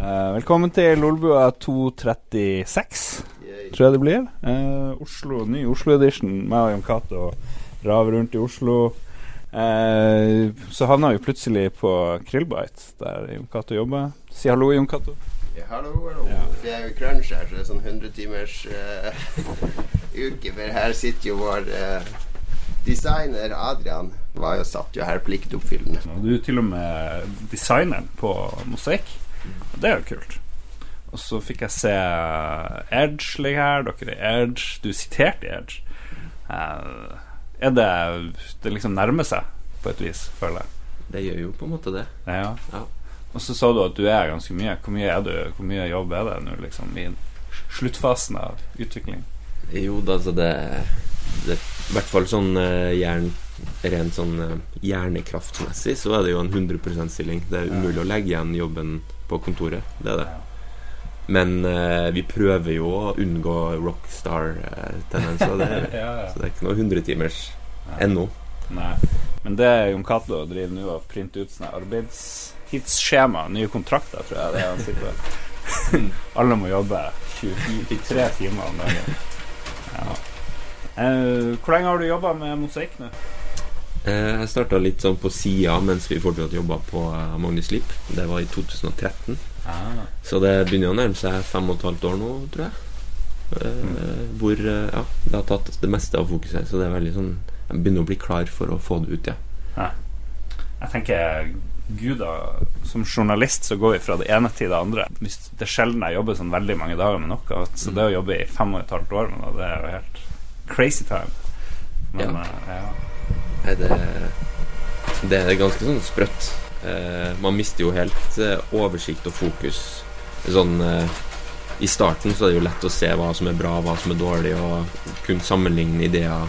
Eh, velkommen til Lolbua 236, tror jeg det blir. Uh, Oslo, Ny Oslo-edition. Meg og Jon Cato raver rundt i Oslo. Uh, så havna vi plutselig på Krillbite, der Jon Cato jobber. Si hallo, Jon Cato. Ja, hallo, hallo. Ja. Vi er jo i crunch her, så det er sånn 100 timers eh, uke. For her sitter jo vår designer Adrian. Var jo satt jo her pliktoppfyllende. Og du er til og med designeren på Mosaikk. Det er jo kult. Og så fikk jeg se Edge ligge her. Dere er Edge. Du siterte Edge. Uh, er det Det liksom nærmer seg, på et vis, føler jeg. Det gjør jo på en måte det. Ja. Ja. Og så sa du at du er ganske mye. Hvor mye er du? Hvor mye jobb er det nå, liksom, i sluttfasen av utvikling? Jo da, altså det, det I hvert fall sånn uh, jern, rent sånn hjernekraftmessig så er det jo en 100 %-stilling. Det er umulig å legge igjen jobben på kontoret. Det er det. Men eh, vi prøver jo å unngå rockstar-tendenser. Det. Ja, ja. så det er ikke noe 100-timers ennå. Nei. Men det Jon Cato driver nå og printer ut sånne arbeidstidsskjema, nye kontrakter, tror jeg det er han sitter med. Alle må jobbe 23 timer om dagen. Ja. Eh, hvor lenge har du jobba med mosaikk nå? Eh, jeg starta litt sånn på sida mens vi fortsatt jobba på eh, Magnus Lipp. Det var i 2013. Ah. Så det begynner å nærme seg fem og et halvt år nå, tror jeg. Mm. Hvor eh, ja, det har tatt det meste av fokuset. Så det er veldig sånn Jeg begynner å bli klar for å få det ut, ja. Jeg tenker Gud, da, som journalist så går vi fra det ene til det andre. Det er sjelden jeg jobber sånn veldig mange dager med noe. Så det å jobbe i fem og et halvt år med det, det er jo helt crazy time. Men Ja. eh, ja. Det, det er ganske sånn sprøtt. Eh, man mister jo helt eh, oversikt og fokus. Sånn eh, I starten så er det jo lett å se hva som er bra, hva som er dårlig, og kunne sammenligne ideer.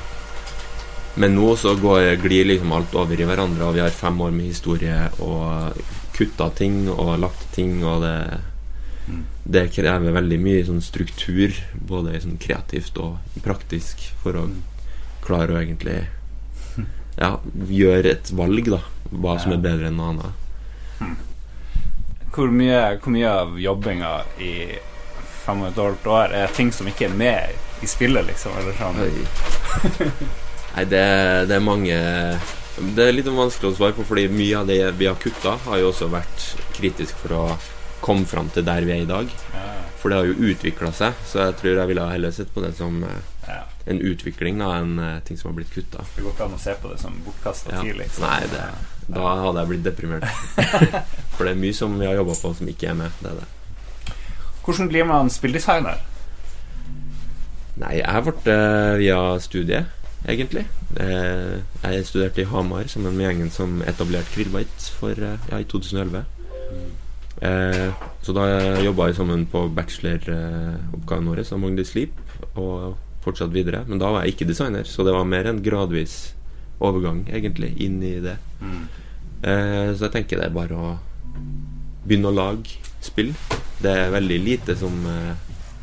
Men nå så går, glir liksom alt over i hverandre, og vi har fem år med historie og kutta ting og lagt ting, og det Mm. det krever veldig mye sånn struktur, både sånn kreativt og praktisk, for å klare å egentlig ja, gjøre et valg, da. Hva som er bedre enn noe annet. Hvor, mye, hvor mye av jobbinga i fem og et halvt år er ting som ikke er med i spillet, liksom? Eller sånn? Nei, det, det er mange Det er litt vanskelig å svare på, fordi mye av det vi har kutta, har jo også vært kritisk for å komme fram til der vi er i dag. For det har jo utvikla seg, så jeg tror jeg ville heller sett på det som eh. En utvikling da enn eh, ting som har blitt kutta. Det går ikke an å se på det som bortkasta Ja. tid, liksom. Nei, det, da hadde jeg blitt deprimert. For det er mye som vi har jobba på som ikke er med. Det er det. Hvordan blir man spilldesigner? Nei, jeg ble uh, via studiet, egentlig. Eh, jeg studerte i Hamar sammen med gjengen som etablerte Krillbite for, eh, ja, i 2011. Eh, så da jobba jeg sammen på bacheloroppgaven vår som Magnus Sleep, og fortsatt videre. Men da var jeg ikke designer, så det var mer en gradvis overgang, egentlig, inn i det. Mm. Eh, så jeg tenker det er bare å begynne å lage spill. Det er veldig lite som eh,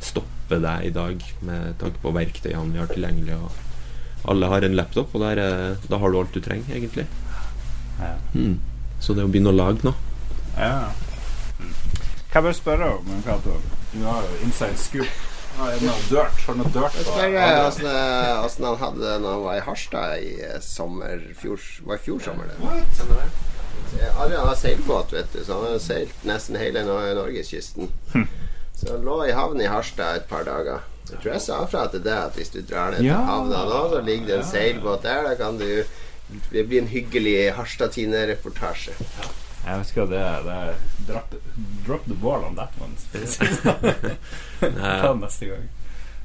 stopper deg i dag, med tanke på verktøyene vi har tilgjengelig. Og alle har en laptop, og der, er- da har du alt du trenger, egentlig. Ja. Mm. Så det å begynne å lage nå Ja. Mm. Hva bør jeg spørre om, Cato? Du har jo inside scoop. Har du noe dirt? Har du noe dirt på åssen åssen han hadde det når han var i Harstad i eh, sommer fjor, Var i fjor sommer, det? Adrian har seilbåt, vet du, så han har seilt nesten hele Norgeskysten. Så han lå i havn i Harstad et par dager. Jeg tror jeg sa fra til deg at hvis du drar ned til Ja. havna nå, så ligger det en seilbåt der. Da kan du Det blir en hyggelig Harstad-Tine-reportasje. Jeg vet ikke hva det er. Det er drop, drop the ball on that one. Ta neste gang.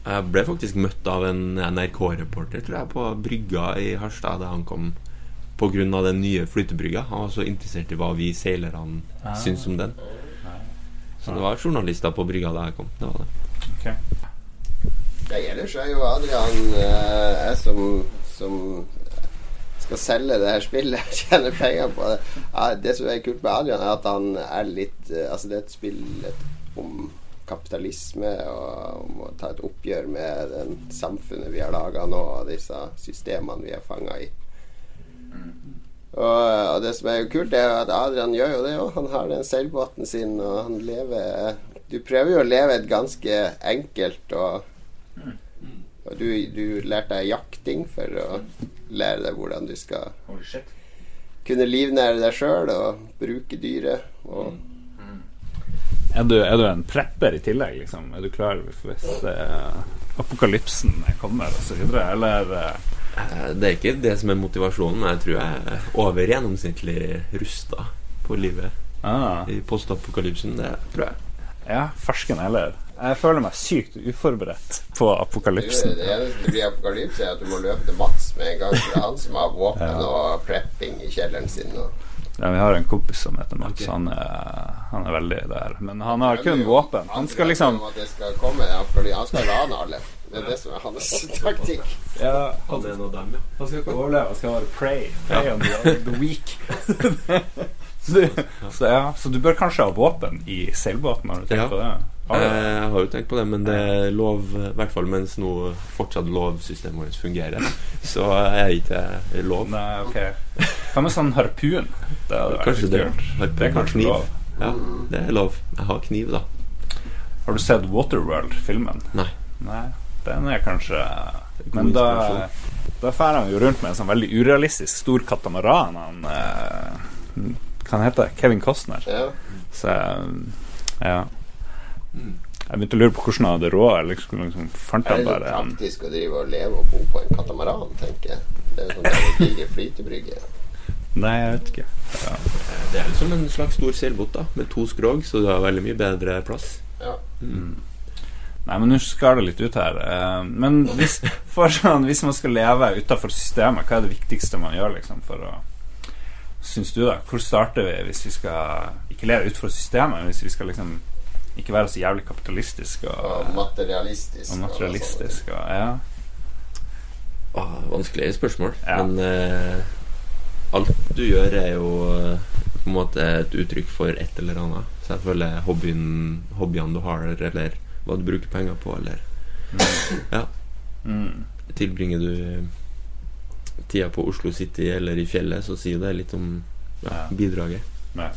Jeg ble faktisk møtt av en NRK-reporter, tror jeg, på brygga i Harstad da han kom. Av den nye flytebrygga. Han var så interessert i hva vi seilerne Ah. syns om den. Så det var journalister på brygga da jeg kom. Det var det. Okay. Ja, ellers er jo Adrian eh, jeg som, som skal selge det her spillet, og tjene penger på det. Det som er kult med Adrian, er at han er litt eh, Altså, det er et spill om kapitalisme og om å ta et oppgjør med den samfunnet vi har laga nå, og disse systemene vi er fanga i. Og, og det som er jo kult, er at Adrian gjør jo det òg. Han har den seilbåten sin, og han lever Du prøver jo å leve et ganske enkelt og Og du, du lærte deg jakting for å lære deg hvordan du skal kunne livnære deg sjøl og bruke dyret. Og Er du, er du en prepper i tillegg, liksom? Er du klar hvis eh, apokalypsen kommer, osv., eller eh, Eh, Det er ikke det som er motivasjonen. Jeg tror jeg er over gjennomsnittlig rusta på livet ah, i postapokalypsen. Det tror jeg. Ja, fersken heller. Jeg føler meg sykt uforberedt på apokalypsen. det eneste som blir apokalypse, er at du må løpe til Mats med en gang. Det er han som har våpen og prepping i kjelleren sin. Og Ja, vi har en kompis som heter Mats. Okay. Han, er, han er veldig der. Men han har kun våpen. Han skal liksom skal komme. Han skal rane alle. Det er det som er hans taktikk. ja, Han er dem, ja. Han skal ikke overleve, han skal bare pray. Pray on the, the weak. så, du, så, ja, så du bør kanskje ha våpen i seilbåten, har du tenkt Ja. på det? Du Eh. Jeg har jo tenkt på det, men det er lov, i hvert fall mens nå fortsatt lovsystemet vårt fungerer, så er det ikke lov. Nei, ok. Hva med sånn harpun? Det Kanskje det. Harpun Det er kanskje kniv. lov. Ja, det er lov. Jeg har kniv, da. Har du sett Waterworld-filmen? Nei. Nei, den er kanskje er Men da. Da drar han jo rundt med en sånn veldig urealistisk stor katamaran. Han eh, Hva heter Kevin Costner. Ja. Så ja. Mm. Jeg begynte å lure på hvordan han hadde råd. Eller liksom, liksom fant Er han det så bare en praktisk å drive og leve og bo på en katamaran, tenker jeg. Det er sånn der diger flytebrygge. Nei, jeg vet ikke. Ja. Det er som en slags stor seilbåt, da, med to skrog, så du har veldig mye bedre plass. Ja. Mm. Nei, men nå skal det litt ut her. Eh, Men hvis, for sånn, hvis man skal leve utafor systemet, hva er det viktigste man gjør liksom, for å Syns du, da? Hvor starter vi hvis vi skal ikke leve utenfor systemet, men hvis vi skal liksom ikke være så jævlig kapitalistisk og, Og materialistisk. og materialistisk og Ja. Ah, vanskelig spørsmål. Ja. Men eh, alt du gjør, er jo eh, på en måte et uttrykk for et eller annet. Så jeg føler hobbyen, hobbyene du har, eller hva du bruker penger på, eller Ja. Mm. Tilbringer du eh, tida på Oslo City eller i fjellet, så sier det litt om ja, Ja. bidraget. Ja.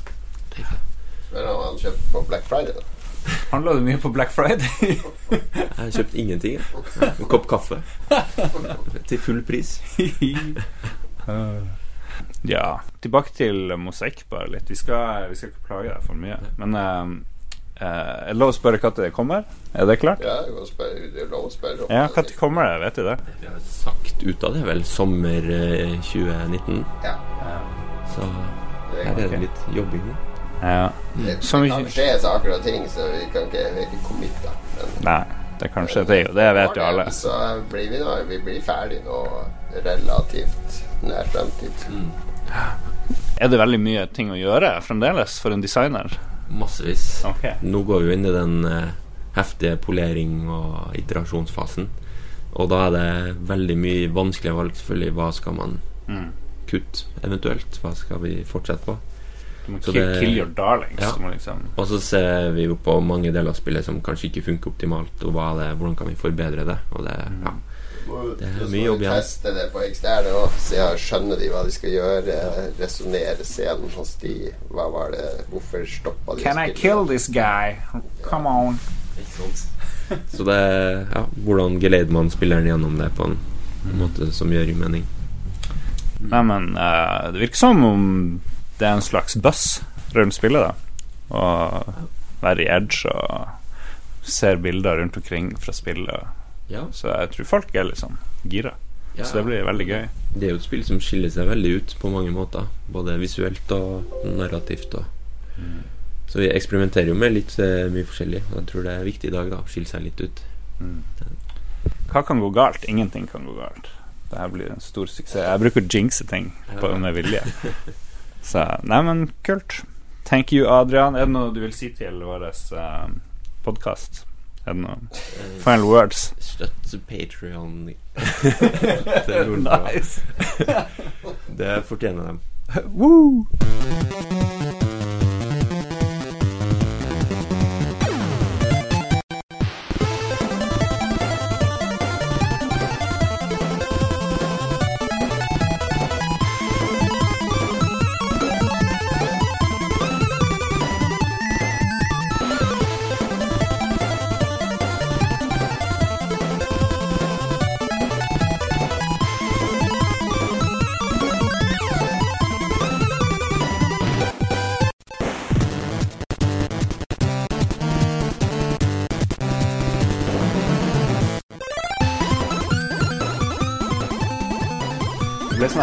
Spør om han kjøper på Black Friday, da. Handla du mye på Black Friday? Jeg har kjøpt ingenting. jeg. En kopp kaffe. Til full pris. ja. Tilbake til mosaikk, bare litt. Vi skal, vi skal ikke plage deg for mye. Men eh, eh, er det lov å spørre når det kommer? Er det klart? Ja, det er er lov å spørre om Ja, når kommer det? Vet du det? Vi har sagt ut av det vel sommer eh, 2019, Ja, så her er det litt jobbing. Ja. det, det kan skje saker og ting, så vi kan ikke, vi er ikke committa. Men Nei, det kanskje det. er Det vet jo alle. Så blir vi, nå, vi blir ferdig nå relativt nær fremtid. Mm. Er det veldig mye ting å gjøre fremdeles for en designer? Massevis. Okay. Nå går vi jo inn i den eh, heftige polering- og iterasjonsfasen. Og da er det veldig mye vanskelige valg, selvfølgelig. Hva skal man Mm. kutte, eventuelt? Hva skal vi fortsette på? Så kill, det- kill your darlings. Ja. Liksom Og så ser vi jo på mange deler av spillet som kanskje ikke funker optimalt, og hva er det, hvordan kan vi forbedre det? Og det, ja. Det er mye jobb igjen. Teste det på eksterne se, skjønner de hva de skal gjøre, resonnere scenen hos de. Hva var det, hvorfor stoppa de Can I kill this guy? Come on. Så det ja, hvordan geleider man spilleren gjennom det på en måte som gjør mening. Nei, men eh, det virker som om det er en slags buss rundt spillet, da. Og være i edge og ser bilder rundt omkring fra spillet. Ja, Så jeg tror folk er litt sånn gira. ja. Så det blir veldig gøy. Det er jo et spill som skiller seg veldig ut på mange måter. Både visuelt og narrativt. Og. Så vi eksperimenterer jo med litt eh, mye forskjellig. Jeg tror det er viktig i dag da å skille seg litt ut. Hva kan gå galt? Ingenting kan gå galt. Det her blir en stor suksess. Jeg bruker å jinxe ting på, med vilje. Så nei, men kult. Thank you, Adrian. Er det noe du vil si til vår uh, podkast? Er det noe Eh, final words? Støtt Patrion. det, er Nice. det fortjener dem. Woo!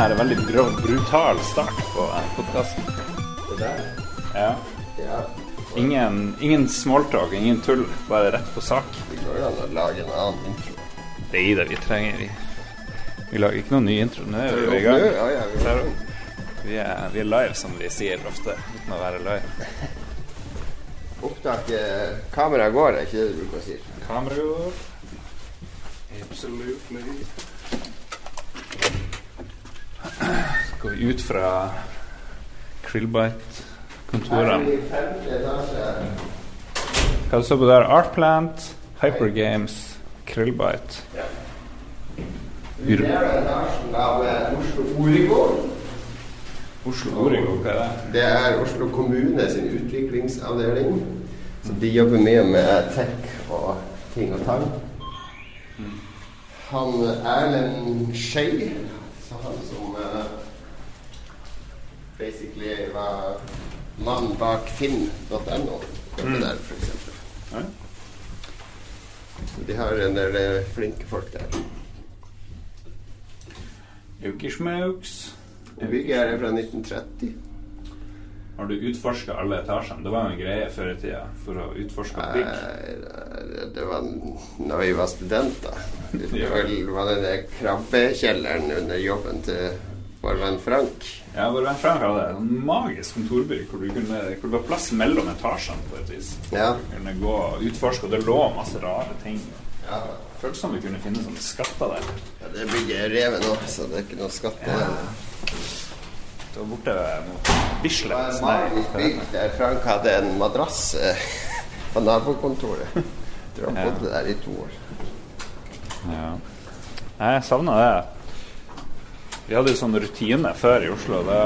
Her veldig br brutal start på podkasten. Det der? Ja. Ja. Ingen, ingen smalltalk, ingen tull. Bare rett på sak. Vi går jo an å lage en annen intro. Det er det vi trenger. Vi, vi lager ikke noen ny intro. Nå er vi i gang. Ja, ja, vi er. Vi er, vi er live, som vi sier ofte, uten å være live. Opptaket Kameraet går, er ikke det du bruker å si? Kamera går. Absolutely. Skal vi ut fra Krillbite-kontorene? Hva det står på der? Artplant, Hypergames, Krillbite. I etasjen av eh, Oslo Origo, hva er det? Det er Oslo kommune sin utviklingsavdeling. Så de jobber mye med tech og ting og tang. Han Erlend Skei, så han som basically var mannen bak finn.no, mm. der, f.eks. Ja. De har en del eh, flinke folk der. Aukersmauks. Bygget her er fra 1930. Har du utforska alle etasjene? Det var jo en greie før i tida for å utforske bygg. Det var når vi var studenter. Det var, var den der krabbekjelleren under jobben til vår venn Frank. Ja, bare vent Frank hadde det. En magisk kontorbygg hvor, hvor det var plass mellom etasjene på et vis. Ja. Du kunne gå og utforske, og det lå masse rare ting. ja. Føltes som vi kunne finne sånne skatter der. ja det bygget er revet nå, så det er ikke noe skatt på det. Det var borte mot Det var Bislett. et bygg der Frank hadde en madrass eh, på nabokontoret. Jeg tror han Ja. bodde der i to år. Ja. Jeg savna det. Vi hadde jo sånn rutine før i Oslo. Det,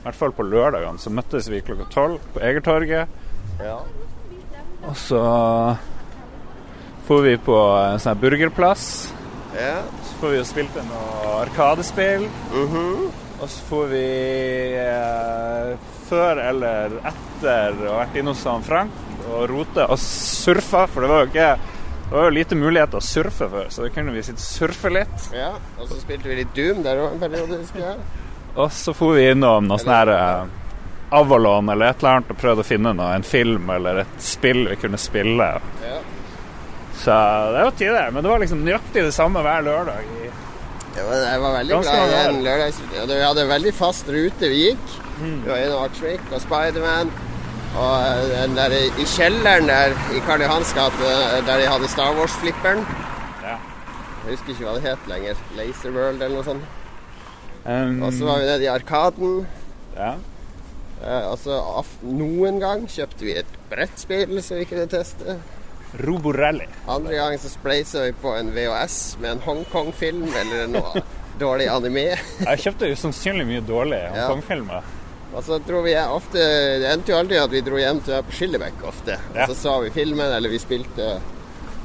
I hvert fall på lørdagene så møttes vi klokka tolv på Egertorget. Ja. Og så får vi på en sånn burgerplass. ja. Så får vi jo spilt inn noe Arkadespill. Og så får vi eh, før eller etter å ha vært inne hos han Frank og rote og surfa, for det var jo ikke det var jo lite mulighet til å surfe før, så da kunne vi sitte og surfe litt. ja. Og så spilte vi litt Doom der òg en periode, husker jeg. Og så for vi innom noe sånn her eh, Avalon eller et eller annet og prøvde å finne noe, en film eller et spill vi kunne spille. Ja. Så det var tider. Men det var liksom nøyaktig det samme hver lørdag. i Ja, jeg var veldig glad i mange den. Vi hadde en veldig fast rute vi gikk. Mm. Vi var innom Archwick og Spiderman. Og eh, den der i kjelleren der i Karl Johans gate, eh, der de hadde Star Wars-flipperen. Ja. Jeg husker ikke hva det het lenger. Laser World eller noe sånt. Um, Og så var vi nede i Arkaden. ja. Eh, og så noen gang kjøpte vi et brettspill som vi kunne teste. Roborelli. Andre gang så spleisa vi på en VHS med en Hongkong-film eller noe dårlig anime. Jeg kjøpte jo sannsynlig mye dårlige Ja. Og så dro vi ofte Det endte jo aldri at vi dro hjem til på Skillebekk ofte. Ja. Og så så vi filmen, eller vi spilte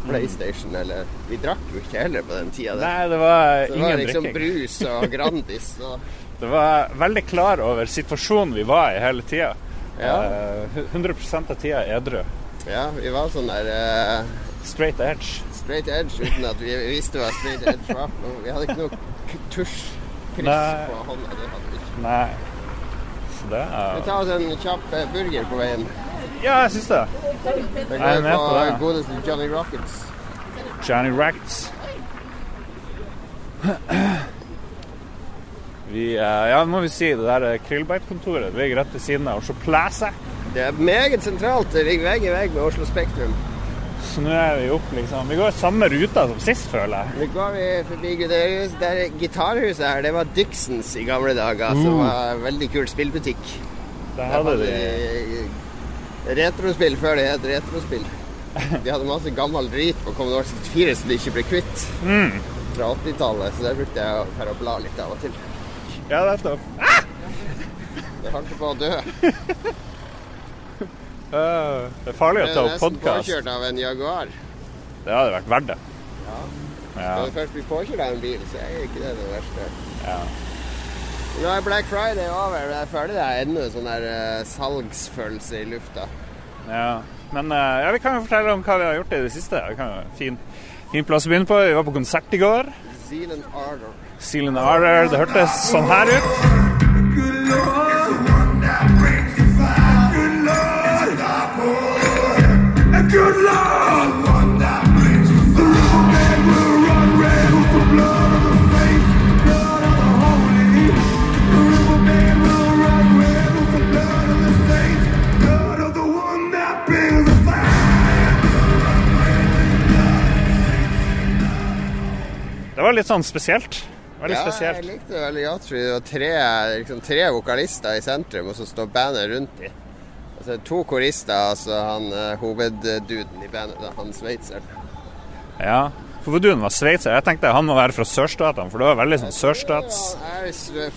PlayStation, eller Vi drakk jo ikke heller på den tida. der. Nei, det var Så det var liksom drikking. brus og Grandis og Det var veldig klar over situasjonen vi var i hele tida. Ja. Eh, 100 av tida edru. Ja, vi var sånn der uh, Straight edge. straight edge uten at vi visste hva straight edge var. Vi hadde ikke noe tusjkryss tusj, på hånda. Det hadde vi ikke. Nei. Så det Vi er tar oss en kjapp eh, burger på veien. Ja, jeg syns det. Jeg er går på på godeste Johnny Rockets. Johnny Rockets. Vi, eh, ja, må vi si det der Krillbeit-kontoret ligger rett ved siden av Oslo Plaza. Det er meget sentralt. Det ligger vegg i vegg med Oslo Spektrum. Så nå er vi opp, liksom. Vi går samme ruta som sist, føler jeg. Nå går vi forbi Guderius. Der gitarhuset her, det var Dixons i gamle dager. Som Uh. var en veldig kul spillbutikk. Der Der hadde de retrospill før det het retrospill. De hadde masse gammel drit på Commodore 64 som de ikke ble kvitt. Mm. Fra 80-tallet, så der brukte jeg å fære og bla litt av og til. Ja, nettopp. Det holdt på å dø. Uh, det er farlig å ta er podkast. nesten påkjørt av en Jaguar. Det hadde vært verdt det. Ja. Ja. Når du først blir påkjørt av en bil, så er ikke det det verste. ja. Nå er Black Friday over, jeg føler det er ennå sånn der uh, salgsfølelse i lufta. ja. Men uh, ja, vi kan jo fortelle om hva vi har gjort i det siste. Vi kan jo fin, fin plass å begynne på. Vi var på konsert i går. Zealand Ardor. Zealand Arder. Det hørtes sånn her ut. Det var litt sånn spesielt. Veldig Ja, spesielt. jeg likte det veldig godt. fordi Det var tre, liksom, tre vokalister i sentrum, og så står bandet rundt dem. Altså, to korister, altså han uh, hovedduden i bandet, han sveitseren. Ja. hovedduden var sveitser. Jeg tenkte han må være fra sørstatene, for det var veldig sånn sørstats... Ja,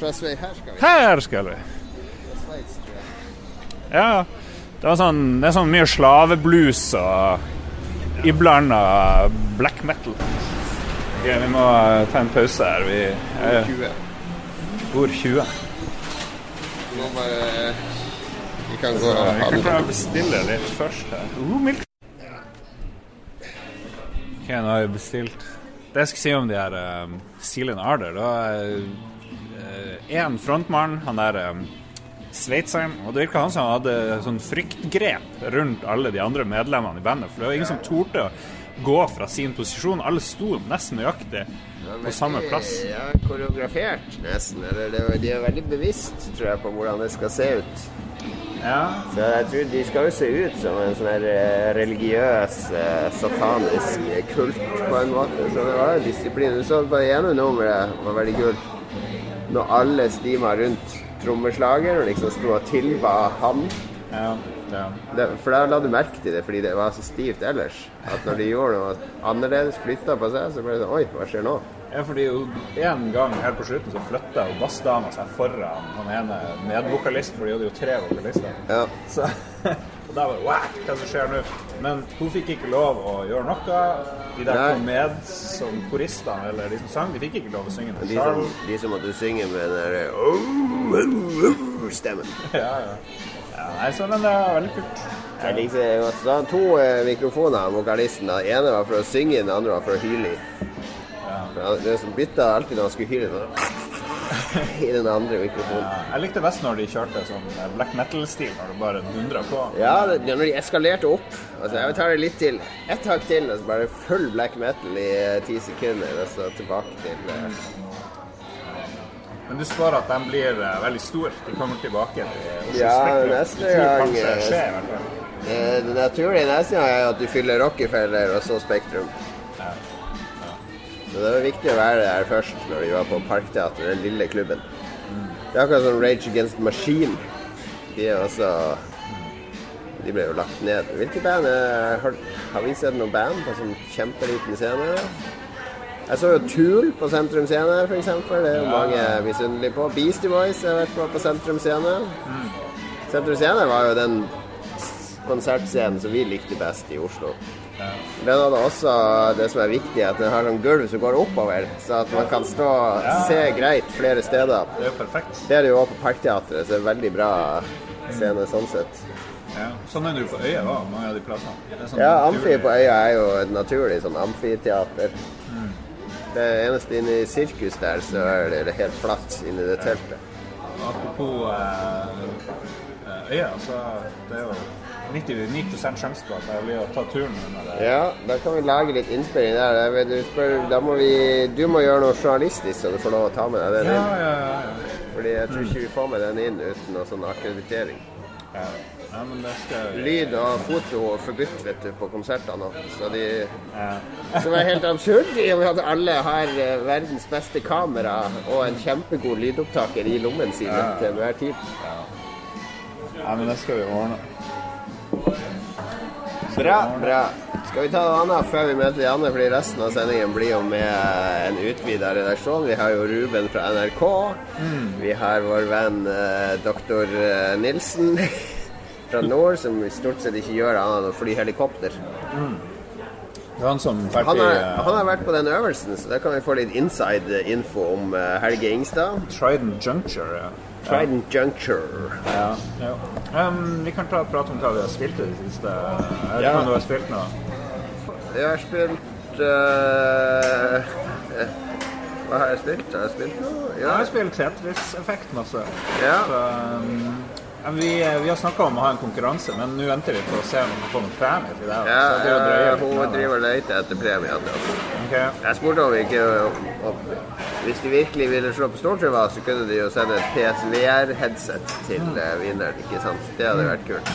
fra Sveits. Her skal vi. Her skal vi! Sveits, tror jeg. Ja. Det var sånn Det er sånn mye slaveblues og iblanda black metal. Ok, vi må eh, ta en pause her. Vi er 20. bord 20. Vi må bare Vi kan gå og Vi kan prøve å bestille litt først her. Uh, milk. Ok, nå har vi bestilt Det jeg skal si om de her um, Sealing Arder, da Én frontmann, han der um, sveitseren Og det virka han som hadde sånn fryktgrep rundt alle de andre medlemmene i bandet. For det var ingen som torde å gå fra sin posisjon. Alle sto nesten nøyaktig på samme plass. Ja, koreografert nesten. Eller det, de er veldig bevisst, tror jeg, på hvordan det skal se ut. Ja, Så jeg tror De skal jo se ut som en sånn eh, religiøs, eh, satanisk kult, på en måte. Så det var jo disiplin. Du så på det ene nummeret var veldig kult. Når alle stima rundt trommeslager og liksom sto og tilba han. ja, ja. Det, for da la du merke til det fordi det var så stivt ellers. At når de gjorde noe annerledes, flytta på seg, så ble det sånn Oi, hva skjer nå? Ja, fordi en gang helt på slutten så flytta jo bassdama seg foran han ene medvokalisten, for de hadde jo tre vokalister. Ja. Så, og da var det wow, hva som skjer nå? Men hun fikk ikke lov å gjøre noe. De der Nei. kom med som koristene, eller de som sang, de fikk ikke lov å synge den De som, de som måtte synge med den derre oh, oh, oh, stemmen. Ja, ja. ja, nei, så men det er veldig kult. Jeg likte det godt. Han to eh, mikrofoner, vokalisten. Den ene var for å synge, den andre var for å hyle i. For Det som bytta alltid når han skulle hyre sånn i den andre mikrofonen. Ja, jeg likte best når de kjørte sånn black metal-stil, når det bare dundra på. Ja, det, når de eskalerte opp. Altså, jeg tar det litt til. Ett hakk til, og så bare full black metal i eh, ti sekunder, og så tilbake til eh, Men du spår at de blir uh, veldig store. De kommer tilbake til Ja, neste gang, skjer, eh, Det naturlige neste gang er at du fyller Rockefeller og så Spektrum. Så det var viktig å være der først når vi var på Parkteatret, den lille klubben. Det er akkurat som Rage Against Machine. De er også De ble jo lagt ned. Hvilke band er, har, har vi sett noen band på sånn kjempeliten scene? Jeg så jo Tool på Sentrum Scene, f.eks. Det er jo mange misunnelige på. Beastie Boys har vært på på Sentrum Scene. Sentrum Scene var jo den konsertscenen som vi likte best i Oslo. Den hadde også det som er viktig, at den har sånn gulv som går oppover, så at man kan stå og se greit flere steder. Det er jo perfekt. Det er det jo også på Parkteatret, så det er veldig bra scene sånn sett. Ja. Sånn er det jo på Øya òg, mange av de plassene. Sånn Ja, Amfi på Øya er jo et naturlig sånn amfiteater. Det eneste inne i sirkus der, så er det helt flatt inni det teltet. Apropos eh, eh, Øya, så det er jo 99 sjanse på at jeg blir å ta turen under det. Ja, da kan vi lage litt innspilling der. Du, spør, da må vi, du må gjøre noe journalistisk, så du får lov å ta med deg den Ja, inn. ja, ja. ja. Fordi jeg tror ikke vi får med den inn uten noe sånn akkreditering. ja. ja men det skal vi Lyd og foto forbudt vet du, på konsertene nå. Så de ja. som er helt absurd i og med at alle har eh, verdens beste kamera og en kjempegod lydopptaker i lommen sin Ja. til enhver tid. ja, men det skal vi ordne. Bra, bra. Skal vi ta noe annet før vi møter de andre, fordi resten av sendingen blir jo med en utvida redaksjon. Vi har jo Ruben fra NRK. Vi har vår venn eh, doktor eh, Nilsen fra nord, som stort sett ikke gjør annet enn å fly helikopter. Det var han som Han ferdig har, eh, han har vært på den øvelsen, så da kan vi få litt inside info om eh, Helge Ingstad. Trident Juncture. Ja. Trident Juncture. Ja. ja. Um, vi kan ta prate om hva vi har spilt i det siste. Jeg det Ja. du har spilt nå? Jeg har spilt uh, Hva har jeg spilt? Har jeg spilt noe? Jeg har spilt Tetris-effekt masse. Ja. Så, um, ja, vi, vi har snakka om å ha en konkurranse, men nå venter vi på å se om vi får noen premie til det. Ja, hun driver og leter etter premie. Altså. Ok. Jeg spurte om ikke om, Hvis de virkelig ville slå på stortromma, så kunne de jo sende et PSVR-headset til mm. vinneren. ikke sant? Det hadde vært kult.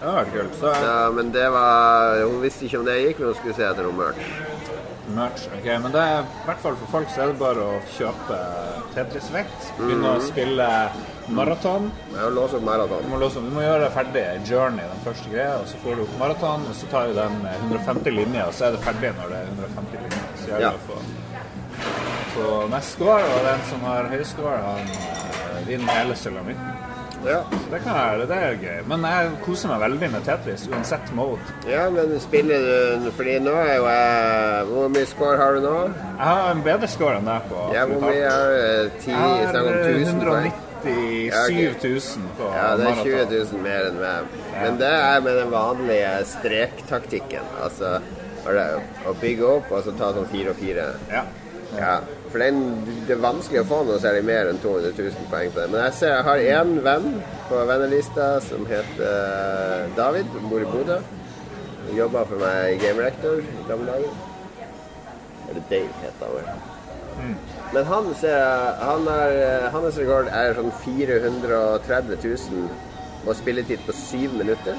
Det hadde vært kult. Så Ja, men det var Hun visste ikke om det gikk, men hun skulle se etter noe merch. merch. ok, Men det er i hvert fall for folk så er det bare å kjøpe Tetris-vekt. Begynne å spille Maraton. Jeg må låse opp maraton. Du må, låse opp. du må gjøre ferdig journey, den første greia, og så får du opp maraton. Og så tar du den eh, 150 linja, og så er det ferdig når det er 150 linjer. Så gjør det å få på neste år, og den som har høyskole, han eh, vinner hele sulamitten. Ja. Så det, kan jeg, det er gøy. Men jeg koser meg veldig med Tetris, uansett mode. Ja, men spiller du fordi nå er jo jeg Hvor mye score har du nå? Jeg har en bedre score enn deg på. Ja, hvor mye er du? 10 i stedet 1000? 190. 37 000 på Ja, det er 20 000 mer enn meg. Men det er med den vanlige strektaktikken. Altså å bygge opp og så ta sånn fire og fire. Ja. For den, det er vanskelig å få noe særlig mer enn 200 000 poeng på det. Men jeg ser jeg har én venn på vennelista som heter eh, David, bor i Bodø. Jobba for meg i game rector i gamle dager. Eller Dave, heter han vel. Men hans, han eh, Hans rekord er sånn 430 000 og spilletid på syv minutter.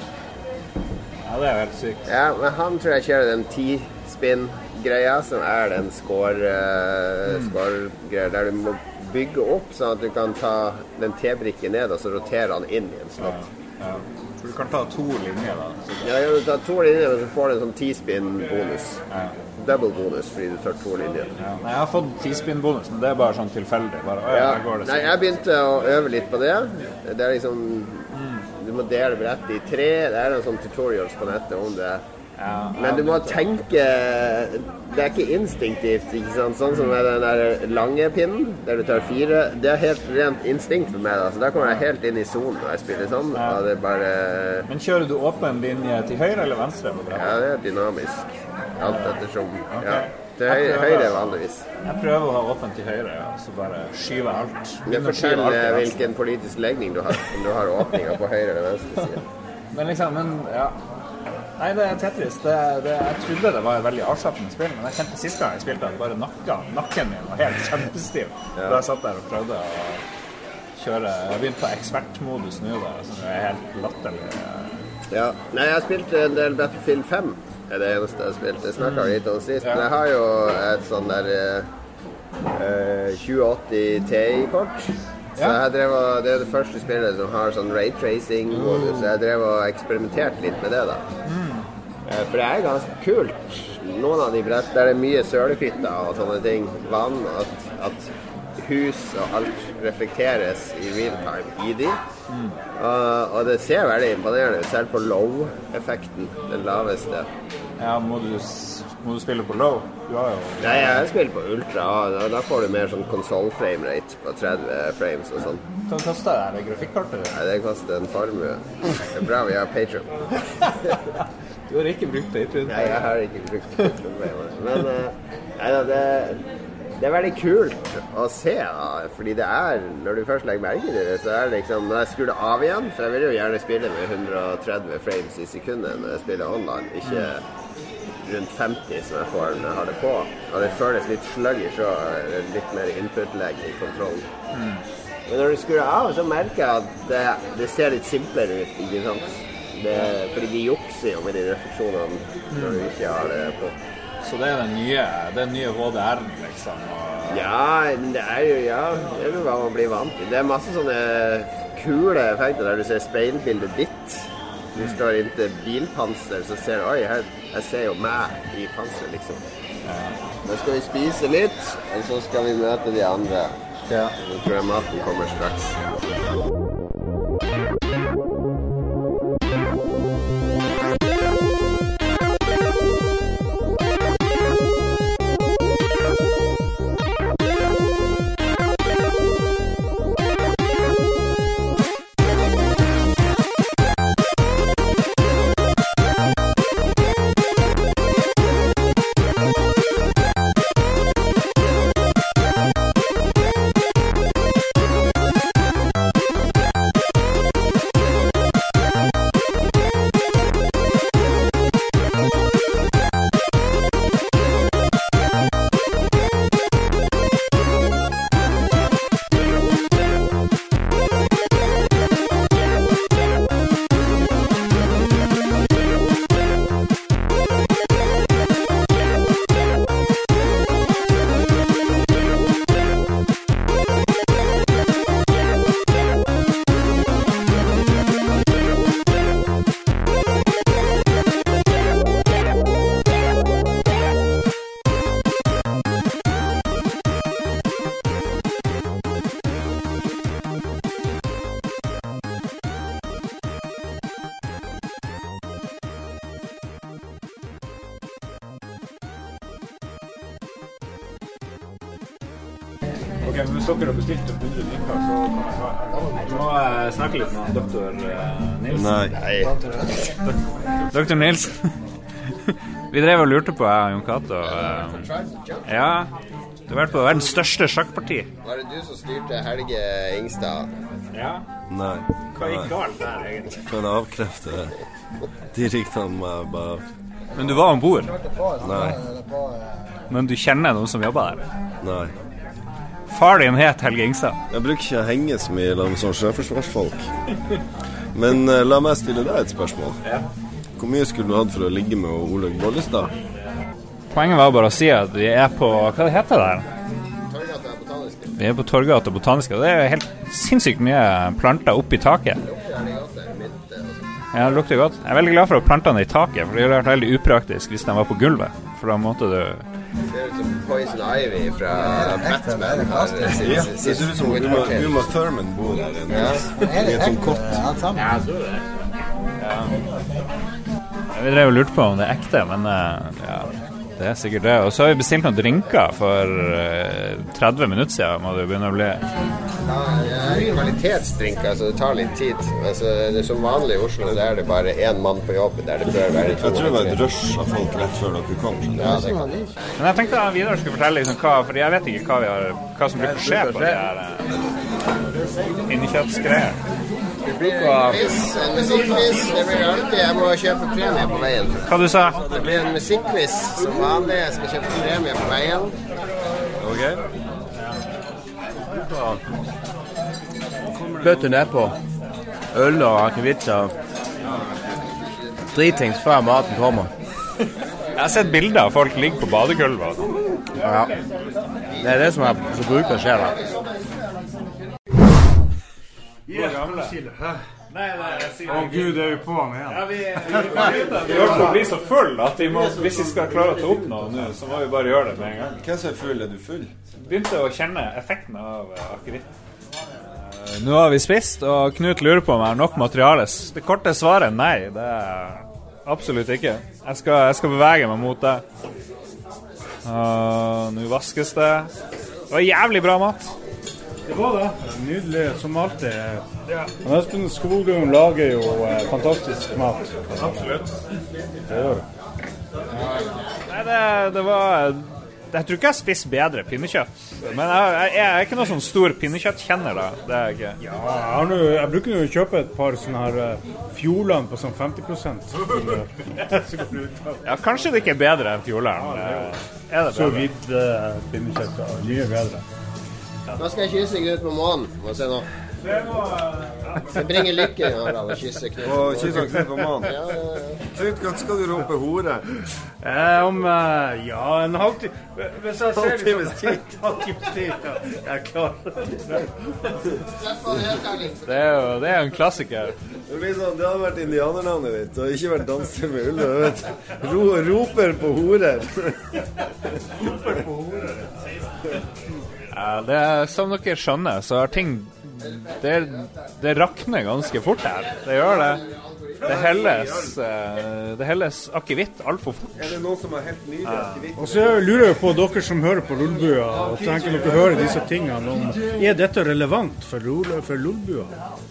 ja, det er helt sykt. Ja, men han tror jeg kjører den ti-spin-greia, som er den score, uh, score-greia, der du må bygge opp sånn at du kan ta den T-brikken ned, og så rotere han inn i en slott. ja. For du kan ta to linjer, da. Ja, ja, du tar to linjer, og så får du en sånn ti-spin-bonus. ja. Double bonus fordi du tar to linjer. Ja. Nei, jeg har fått tispinn-bonus, men det er bare sånn tilfeldig. Bare, å, ja, Ja, går det nei, sånn. jeg begynte å øve litt på det. Det er liksom Du må dele brettet i tre. Det er en sånn tutorials på nettet om det. Ja, Men du må tenke Det er ikke instinktivt. ikke sant? Sånn som med den der lange pinnen, der du tar fire. Det er helt rent instinkt for meg. da. Så Da kommer jeg helt inn i sonen når jeg spiller sånn. Og det bare Men kjører du åpen linje til høyre eller venstre? Ja, det er dynamisk. Alt ettersom. Okay. Ja. Til høy, prøver. høyre vanligvis. Jeg prøver å ha åpent til høyre, ja. så bare skyver alt. Men Begynner fortell alt til eh, venstre. hvilken politisk legning du har. Om du har åpninger på høyre eller venstre side. Men liksom, men ja. Nei, det er Tetris. Det, det, jeg trodde det var et veldig avslappende spill, men jeg kjente sist gang jeg spilte at bare nakka, nakken min var helt kjempestiv. Ja. Da jeg satt der og prøvde å kjøre Jeg begynte på ekspertmodus nå, da, som er helt latterlig. Ja. Nei, jeg har spilt en del Battlefield 5. Det er det eneste jeg har spilt. Jeg snakka litt om sist. Men jeg har jo et sånn der eh, eh, 2080 Ti-kort. Så jeg drev og, Det er det første spillet som har sånn raytracing-modus. Så jeg drev og eksperimenterte litt med det, da. Eh, For det er ganske kult. Noen av de brett der det er mye sølepytter og sånne ting. Vann. At, at hus og alt reflekteres i real time i de. Og, og det ser veldig imponerende ut, selv på low-effekten, den laveste. Ja, må du, må du spille på low? Du har jo Nei, jeg spiller på ultra, og da, da får du mer sånn konsoll-frame rate på 30 frames og sånn. Hva koster det her grafikkortet? ditt? Nei, det koster en formue. Det er bra vi har Patreon. Du har ikke brukt Patreon? Nei, jeg har ikke brukt Patreon. Men eh, nei, da, det, det er veldig kult å se. Fordi det er Når du først legger merke til det, så er det liksom Når jeg skrur det av igjen For jeg vil jo gjerne spille med 130 frames i sekundet når jeg spiller online. Ikke rundt 50 som jeg får når jeg har det på. Og det føles litt sluggish og litt mer input-legg i kontrollen. Men når du skrur det av, så merker jeg at det, det ser litt simplere ut. ikke sant? Det, fordi de jukser jo med de refleksjonene når du ikke har det på. Så det er den nye, den nye HDR-en, liksom? Og, Ja, men det er jo ja, det er jo hva man blir vant til. Det er masse sånne kule effekter der du ser speilbildet ditt. Du står inntil bilpanser, så ser du Oi, her, jeg ser jo meg i panseret, liksom. Nå skal vi spise litt, og så skal vi møte de andre. ja. Nå tror jeg maten kommer straks. Doktor Nilsen. Vi drev og lurte på, jeg og Jon Cato. eh, Ja, du har vært på verdens største sjakkparti. Var det du som styrte Helge Ingstad? Ja. Nei. Hva gikk galt der, egentlig? Kan jeg avkrefte det? De ryktene må jeg bare Men du var om bord. Nei. Men du kjenner noen som jobber der? Nei. Far din het Helge Ingstad. Jeg bruker ikke å henge så mye sammen med sånne sjøforsvarsfolk. Men uh, la meg stille deg et spørsmål. Hvor mye skulle du hatt for å ligge med Olaug Bollestad? Poenget var bare å si at vi er på Hva det heter det er botaniske. Vi er på Torgata Botaniske, det er jo helt sinnssykt mye planter oppi taket. Ja, det lukter godt. Jeg er veldig glad for å plante den i taket, for det ville vært veldig upraktisk hvis den var på gulvet. For da måtte du Ser ut som Poison Ivy fra Batman. Ja, det ser ut som Uma, Uma Thurman bor der inne. I et sånt kott. Vi drev og lurte på om det er ekte, men eh, ja, det er sikkert det. Og så har vi bestilt noen drinker for eh, 30 minutter siden, må det jo begynne å bli. Ja, er kvalitetsdrinker, så det tar litt tid. Men så det er som vanlig i Oslo, så er det bare én mann på jobb der det bør være to. Jeg tror det var et rush av folk rett før dere kom. Ja, det kan. Men jeg tenkte at Vidar skulle fortelle liksom hva, for jeg vet ikke hva, vi har, hva som bruker å skje på de her innkjøpsgreiene. innkjøpsgreier. Det blir en quiz, en musikkquiz. Det blir alltid Jeg må kjøpe premie på veien. Hva du sa Det blir en musikkquiz som vanlig. Jeg skal kjøpe premie på veien. Ok. bøtter nedpå. Øl og akevitt og dritings før maten kommer. Jeg har sett bilder av folk ligge på badegulvet. Ja. Det er det som, er, som bruker å jeg sier Å gud, er vi på han igjen? Vi holdt på å bli så full at vi må, hvis vi skal klare å ta opp noe nå, så må vi bare gjøre det med en gang. Hvem som er full? Er du full? Begynte å kjenne effekten av eh, akevitt. Eh, Nå har vi spist, og Knut lurer på om jeg har nok materiale. Det korte svaret er nei. Det er absolutt ikke. Jeg skal, jeg skal bevege meg mot det. Uh, Nå vaskes det. Det var jævlig bra mat. Det var det. Nydelig, som alltid. Han Espen Skogum lager jo eh, fantastisk mat. Absolutt. Det gjør. Nei, det, det var Jeg tror ikke jeg spiser bedre pinnekjøtt. Men jeg, jeg, jeg er ikke noen sånn stor pinnekjøttkjenner, da. Det er jeg ikke. Ja, jeg, nå- jeg bruker nå å kjøpe et par sånne her uh, Fjordland på sånn 50 Så går det ut av. Ja, kanskje det ikke er bedre enn Fjordland. Ja, Er det Så vidt uh, pinnekjøtt. ja, Mye bedre. Nå skal jeg kysse Knut på månen. Må se nå. Det bringer lykke Harald, å kysse Knut. Og kysse Knut på månen. Ja, ja, ja. Knut, når skal du rope hore? Eh, om eh, ja, en halvtime Hvis jeg ser Halvtimes tid. Halvtimes tid, ja. Jeg er klar. Det er jo det er en klassiker. Det blir sånn, det hadde vært indianernavnet ditt, og ikke vært danser med Ulle. roper på horer. roper på horer. Ja, det er, som dere skjønner, så har ting Det, det rakner ganske fort her. Det gjør det. Det helles, eh, det helles akevitt altfor fort. Er det noen som har helt nydelig akevitt? Og så lurer jeg på dere som hører på Lolbua, og tenker dere hører disse tingene om Er dette relevant for, for Lolbua?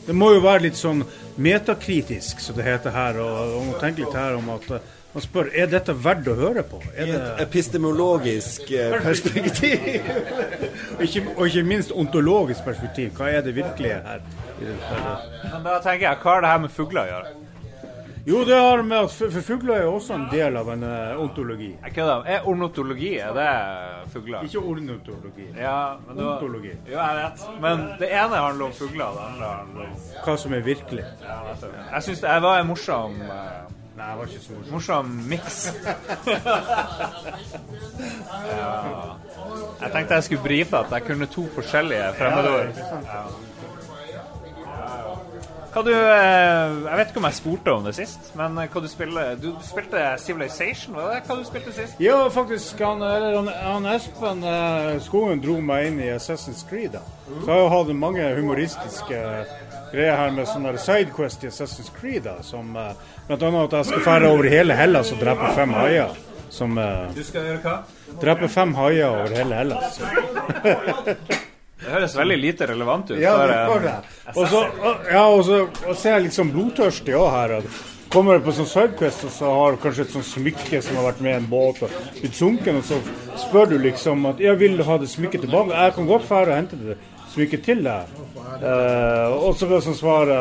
Det må jo være litt sånn metakritisk, som det heter her, og, og tenke litt her om at man spør er dette verdt å høre på. Er I et epistemologisk eh, perspektiv. og, ikke, og ikke minst ontologisk perspektiv. Hva er det virkelige her? i det her? Men da tenker jeg, hva har det her med fugler å gjøre? Jo, det har med at for fugler er også en del av en eh, ontologi. Er kødder. Er ornotologi er det fugler? Ikke ornotologi. Ja, men da, Ontologi. Jo, jeg vet. Men det ene handler om fugler, det andre handler om Hva som er virkelig. Jeg syns det var en morsom eh, Nei, det var ikke så morsomt. morsom miks. ja. Jeg tenkte jeg skulle brife at jeg kunne to forskjellige fremmedord. Ja. Hva du eh, Jeg vet ikke om jeg spurte om det sist, men eh, hva du spiller Du spilte Civilization, var det det? Hva du spilte sist? Ja, faktisk. Han, eller han, han Espen eh, Skogen dro meg inn i Assassin's Creed. Da. Så jeg har jo hatt mange humoristiske greier her med sånne sidequests sidequest i Assassin's Creed. Da, som uh, blant annet at jeg skal fære over hele Hellas og drepe fem haier. Som uh, Du skal gjøre hva? drepe fem haier over hele Hellas. Det høres veldig lite relevant ut. Ja, det går gjør det. Og så ja, og så og så er jeg litt sånn blodtørstig òg her. Kommer du på sånn Sidequest og så har du kanskje et sånt smykke som har vært med i en båt og blitt sunken, og så spør du liksom at ja, vil du ha det smykket tilbake? Jeg kan godt fære og hente det smykket til der. Eh, og så vil det som svare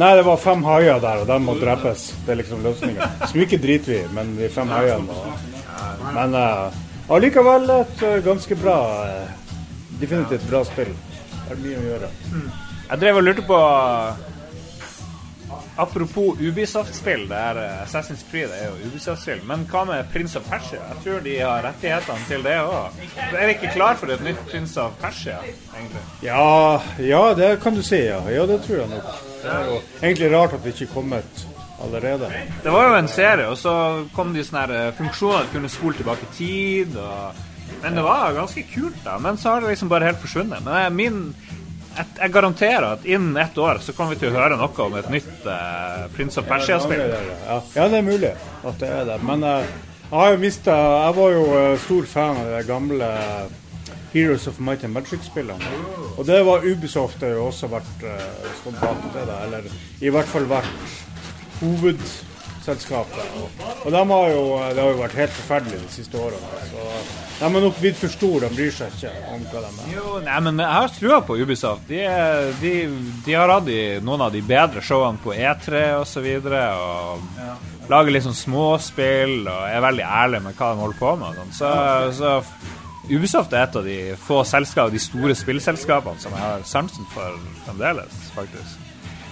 Nei, det var fem haier der, og de må drepes. Det er liksom løsninga. Smykket driter vi men de fem haiene Men eh, et eh, ganske bra eh, Definitivt bra spill. Det er mye å gjøre. Jeg drev og lurte på Apropos Ubisoft-spill. det her eh, Assassin's Creed er jo Ubisoft-spill. Men hva med Prince of Persia? Jeg tror de har rettighetene til det òg. Er vi ikke klar for et nytt Prince of Persia, egentlig? Ja, ja, det kan du si, ja. Ja, det tror jeg nok. Det er jo egentlig rart at det ikke er kommet allerede. Det var jo en serie, og så kom det sånne eh, funksjoner du kunne spole tilbake tid. Og... Men det var ganske kult, da. Men så har det liksom bare helt forsvunnet. Men min, jeg, garanterer at innen ett år så kommer vi til å høre noe om et nytt eh, Prince of Persia-spill. Ja, ja, det er mulig at det er det. Men eh, jeg har jo mista Jeg var jo eh, stor fan av de gamle Heroes of Might and Magic-spillene. Og det var Ubisoft har jo også vært uh, stått bak det. Eller i hvert fall vært hovedselskapet. Og, og de har jo, det har jo vært helt forferdelig de siste årene. Så de er nok blitt for store, de bryr seg ikke om hva de er. Jo, nei, men jeg har trua på Ubisoft. De, de, de har hatt noen av de bedre showene på E3 osv. Og, så videre, og lager litt sånn småspill og er veldig ærlig med hva de holder på med. sånn. Så, så Ubisoft er et av de få selskap, de store spillselskapene som jeg har sansen for fremdeles, faktisk.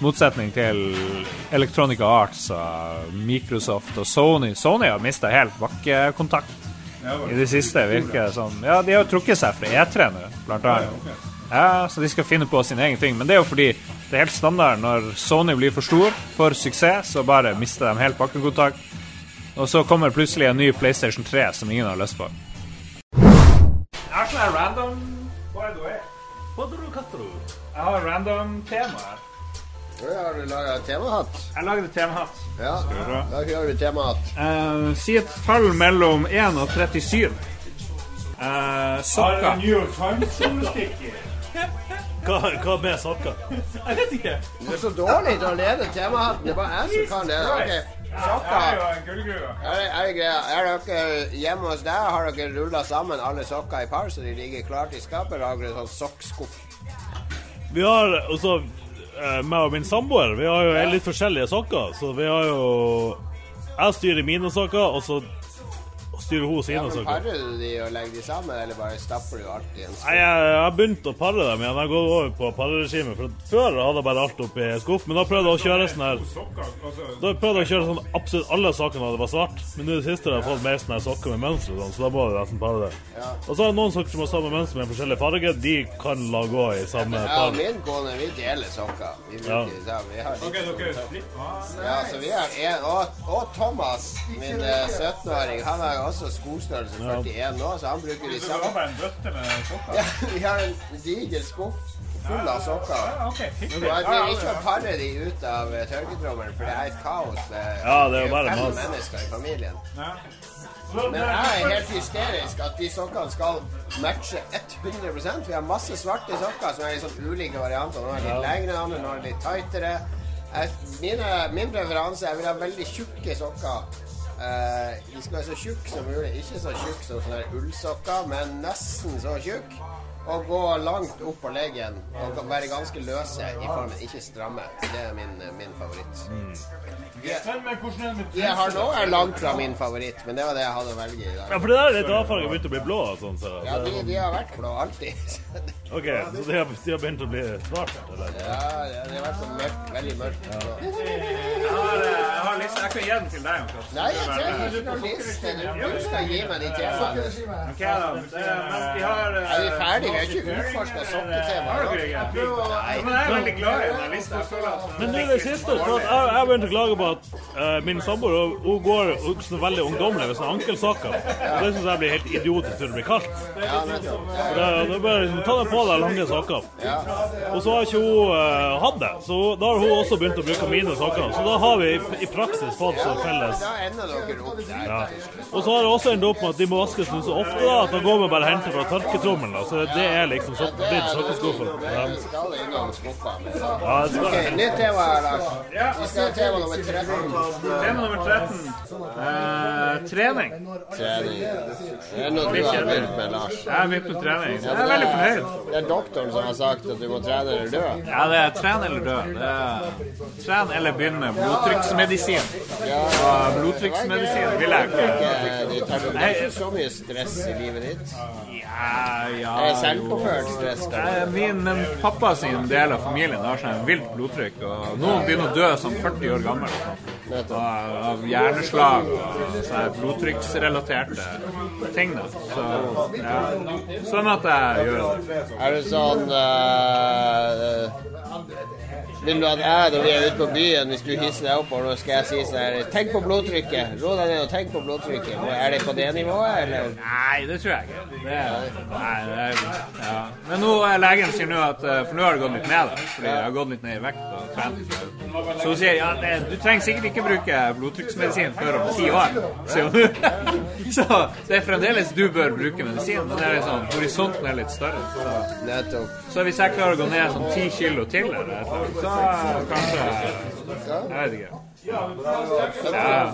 Motsetning til Electronica Arts og Microsoft og Sony. Sony har mista helt bakkekontakt i det siste, virker det som. Ja, de har jo trukket seg fra E3 nå, blant annet. Ja, så de skal finne på sin egen ting. Men det er jo fordi det er helt standard når Sony blir for stor, for suksess, så bare mister de helt bakkekontakt. Og så kommer plutselig en ny PlayStation 3 som ingen har lyst på. Jeg har sånn random By the way. Jeg har random tema her. Har du laga temahatt. Jeg lagde temahatt. Ja, da gjør vi temahatt. Uh, si et tall mellom 1 og 37. Uh, sokker. New York Times-journalistikk. Hva, hva med sokker? Jeg vet ikke. Du er så dårlig til å lede temahatten. Det er bare jeg som kan det. Okay. Sokker. en. Er, det- er, det er dere hjemme hos deg? Har dere rulla sammen alle sokker i par, så de ligger klart i skapet? Lager har dere sånn sokkskuff? Vi har også eh, meg og min samboer, vi har jo litt forskjellige saker, Så vi har jo Jeg styrer mine saker, og så styrer hun Ja, men sokker. Parer du de og legger de sammen, eller bare stapper du alt i en Nei, jeg, jeg har begynt å pare dem igjen. Jeg har gått over på pareregimet. For Før hadde jeg bare alt oppi skuff, men da prøvde jeg å kjøre sånn her Da prøvde jeg å kjøre sånn absolutt alle sokkene hadde vært svart. Men nå i det siste har jeg fått mer sånne sokker med mønster, og sånn, så da må jeg nesten pare det. Og så har jeg noen sokker som har samme mønster med forskjellig farge. De kan la gå i samme par. Ja, par. min kone, vi deler sokker. Vi Ja. de sammen. vi har Ja, så vi har en Og, og Thomas, min eh, 17-åring, han har jo også skostørrelse 41 nå, så han bruker de samme. en bøtte med sokker? Ja, vi har en diger skuff full av sokker. Ok, Så jeg driver ikke å pare de ut av eh, tørketrommelen, for det er et kaos. med- Ja, det er jo bare fem mennesker i familien. Men jeg er helt hysterisk at de sokkene skal matche 100 Vi har masse svarte sokker som er i sånn ulike varianter. Noen er litt lengre, noen er litt tightere. Mine, min preferanse er jeg vil ha veldig tjukke sokker. Eh, de skal være så tjukke som mulig. Ikke så tjukke som sånne ullsokker, men nesten så tjukke. Og gå langt opp på leggen og være ganske løse i formen, ikke stramme. Det er min, min favoritt. Mm. jeg har nå, er langt fra min favoritt, men det var det jeg hadde å velge i dag. Ja, for det der er litt avfarga begynt å bli blå og sånn. Så. Ja, de, de har vært blå alltid. OK, så de har, de har begynt å bli svart? Eller? Ja, ja, de har vært så mørkt, veldig mørkt. Ja. Jeg har, jeg har liste. Jeg kan gi den til deg. Nei, jeg trenger ikke noen liste. Du skal gi meg de temaene. Okay, da. Det, men vi har Er vi ferdige? Vi er ikke utforska sokketemaet. Har? Men jeg er veldig glad i den lista. Men nå det siste, for at jeg, jeg begynte å klage på at uh, min samboer hun- hun går hun, sånn veldig ungdommelig med sånne ankelsokker. Og Det syns jeg blir helt idiotisk når det blir kaldt. Ja, det, er bare liksom, Ta deg på deg lange sokker. Og så har ikke hun uh, hatt det, så da har hun også begynt å bruke mine sokker. Så da har vi i, i praksis fått så felles. Dere opp. Ja. Og så har det også endt opp med at de må vaskes så ofte da, at da går vi bare og henter fra tørketrommelen. Så det er liksom så, blitt sokkeskuffen. Ja. Vi skal innom skuffa. med. Ja, det skal- Ok, Nytt tema, Lars. Vi skal ha tema nummer 13. Tema nummer 13. Eh, trening. Trening. Det er noe du har begynt med, Lars. Jeg har begynt med trening. Jeg er veldig fornøyd. Det er doktoren som har sagt at du må trene eller dø. Ja, det er tren eller dø. Det er tren eller begynn med blodtrykksmedisin. Blodtrykksmedisin vil jeg ikke Tar det er ikke så mye stress i livet ditt? Ja, ja Det er. Selvpåført stress. Min pappa sin del av familien har sånn vilt blodtrykk, og noen begynner å dø som 40 år gammel. og Av, hjerneslag og sånne blodtrykksrelaterte ting. Da. Så ja. Sånn at jeg gjør det. Er det sånn eh, Vil du at jeg, når vi er ute på byen, hvis du hisser deg opp, og nå skal jeg si sånn Tenk på blodtrykket! Rå deg ned og tenk på blodtrykket. Er det på det nivået, eller? Nei, det tror jeg ikke. Nei, det er, ja. Men nå er legen sier nå at eh, For nå har det gått litt ned, da. Fordi jeg har gått litt ned i vekt og trent. Så hun sier ja, det, du trenger sikkert ikke bruke blodtrykksmedisin før om ti år, sier hun. Så det er fremdeles du bør bruke medisin, men det er liksom, horisonten er litt større. Så, så hvis jeg klarer å gå ned sånn ti kilo til, eller så kanskje Jeg vet ikke. Ja.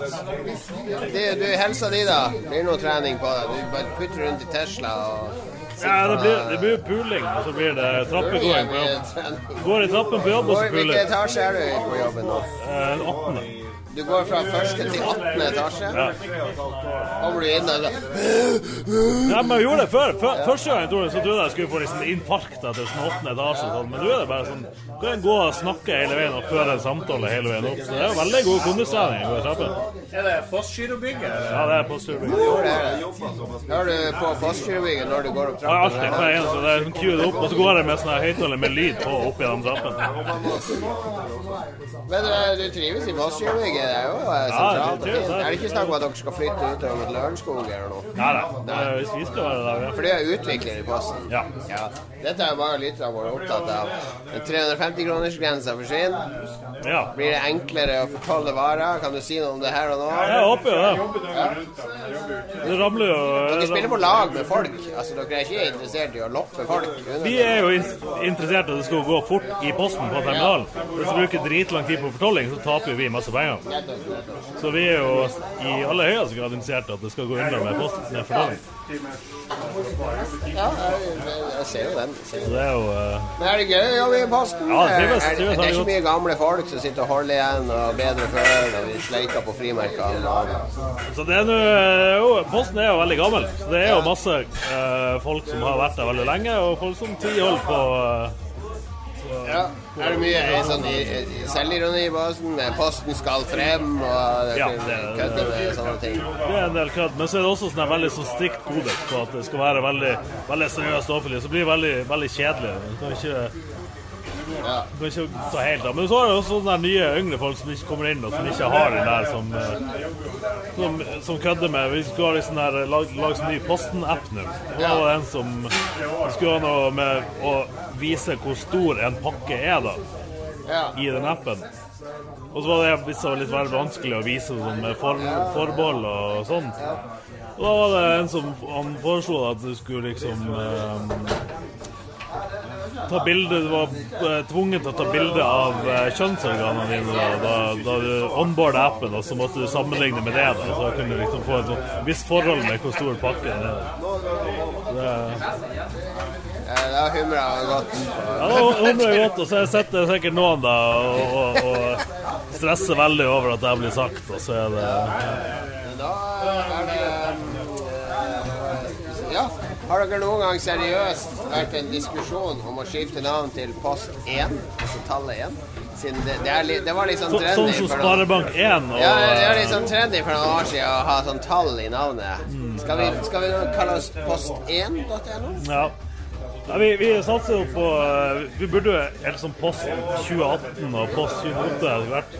Det, du, helsa di, da? Blir det noe trening på det? Du bare putter rundt i Tesla og Ja, det blir, det blir puling, og så blir det trappegåing på jobb. Går i trappen på jobb, og så puler. Hvilken etasje er du på jobben nå? Eh, 18. Du går fra første til 18. etasje? Da Kommer du inn og så Ja, men jeg gjorde det før. før første gang jeg gjorde det, så trodde jeg jeg skulle få liksom infarkt etter sånn åttende etasje. og Sånn. Men nå er det bare sånn Du kan gå og snakke hele veien og føre en samtale hele veien opp. Så det er veldig god kondistrening å gå i trappen. Er det Postgirobygget? Ja, det er det? Hører du på Postgirobygget når du går opp Ja, alltid. Hver eneste. Det er sånn queued opp, og så går jeg med sånn her høyttaler med lyd på opp gjennom trappen. Men eh, du trives i Postgirobygget? Det er jo eh, sentralt og det trives fint. Er det ikke snakk om at dere skal flytte utover mot Lørenskog eller noe? Nei da. Det Hvis vi skal være der, ja. For det er utvikler i Posten? Ja. Ja. Dette er bare lytterne våre opptatt av. Den 350-kronersgrensa forsvinner. ja. Blir det enklere å fortolle varer? Kan du si noe om det her og nå? Jeg håper jo det. Det ramler jo Dere spiller på lag med folk. Altså, Dere er ikke interessert i å loppe folk? Vi er jo interessert i at det skal gå fort i posten på terminalen. Hvis vi bruker dritlang tid på fortolling, så taper vi masse penger. Så vi er jo i aller høyeste grad interessert at det skal gå unna med posten med fortolling. Ja, jeg, jeg ser jo den. Ser Så det er jo uh... Men er det gøy å jobbe i Posten? Ja, det trives, er, er, det er ikke mye gamle folk som sitter og holder igjen og bedre før og vi sleiker på frimerkene? Så det er nå eh, jo, Posten er jo veldig gammel. Så det er jo masse uh, folk som har vært der veldig lenge, og folk som tviholder på Ja. Er det mye sånn selvironi i med 'Posten skal frem' og Ja, det- kødder med sånne ting? Det er en del kødd, men så er det også sånn veldig sånn strikt kodeks på at det skal være veldig, veldig seriøst offentlig. Så blir det veldig, veldig kjedelig. Du kan ikke, Ja. du kan ikke ta helt av. Men så er det også sånne nye yngre folk som ikke kommer inn, og som ikke har den der som, eh, som, som kødder med Vi skulle ha liksom der, lag, lage sånn ny Posten-app nå. Da var en som skulle ha noe med å vise hvor stor en pakke er, da i den appen. Og så var det hvis det var litt vanskelig å vise sånn med for, forbehold og sånn. Og da var det en som han foreslo at du skulle liksom eh, ta bilde Du var eh, tvunget til å ta bilde av eh, kjønnsorganene dine da, da, da du onboarda appen, og så måtte du sammenligne med det. da Så kunne du liksom få et visst forhold med hvor stor pakken er. Det, Da humrer jeg godt. ja, det humrer jeg godt, og så sitter sikkert noen da og, og, og stresser veldig over at det blir sagt, og så er det Da er det. Har dere noen gang seriøst vært en diskusjon om å skifte navn til Post 1, altså tallet 1? Siden det, det, er det var litt sånn trendy Sånn som Sparebank 1 og Ja, det var litt sånn trendy for noen år siden å ha sånn tall i navnet. Mm. Skal vi, skal vi kalle oss post1.no? Ja. Ja, vi, vi satser jo på eh, Vi burde helt som Post 2018 og Post 2008 hadde vært.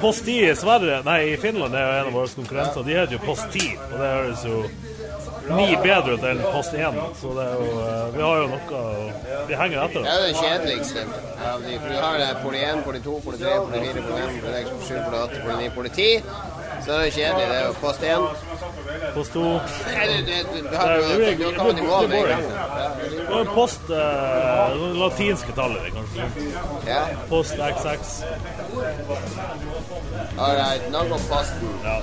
Post 10 i Sverige Nei, i Finland er jo en av våre konkurrenter. De heter jo Post 10, og det høres jo mye bedre til post 1. Så det er jo, eh, vi har jo noe Vi henger etter. Det er jo den kjedeligste av de. For du har det poli 1, poli 2, poli 3, poli 4, poli 5, poli 6, poli 7, poli 8, poli 9, poli 10. Så det er det kjedelig. Det er jo post 1. Post 2 Nei, du, du, du, du har Nei, jo det. Det er post eh, det latinske tallet, kanskje. Ja. Post XX. All right, nok om posten. Ja.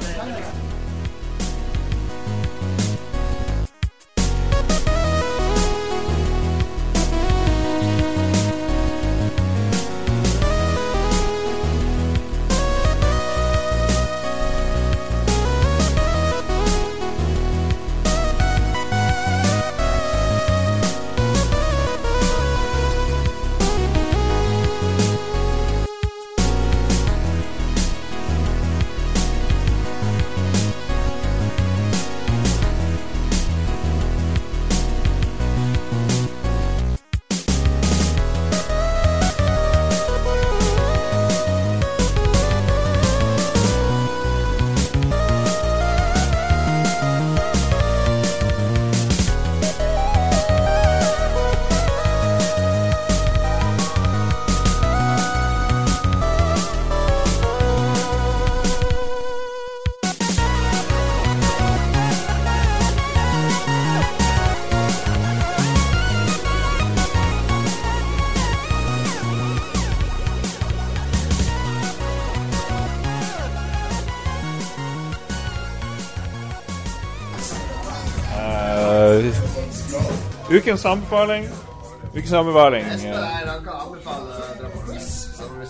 Ukens anbefaling. Ukens anbefaling.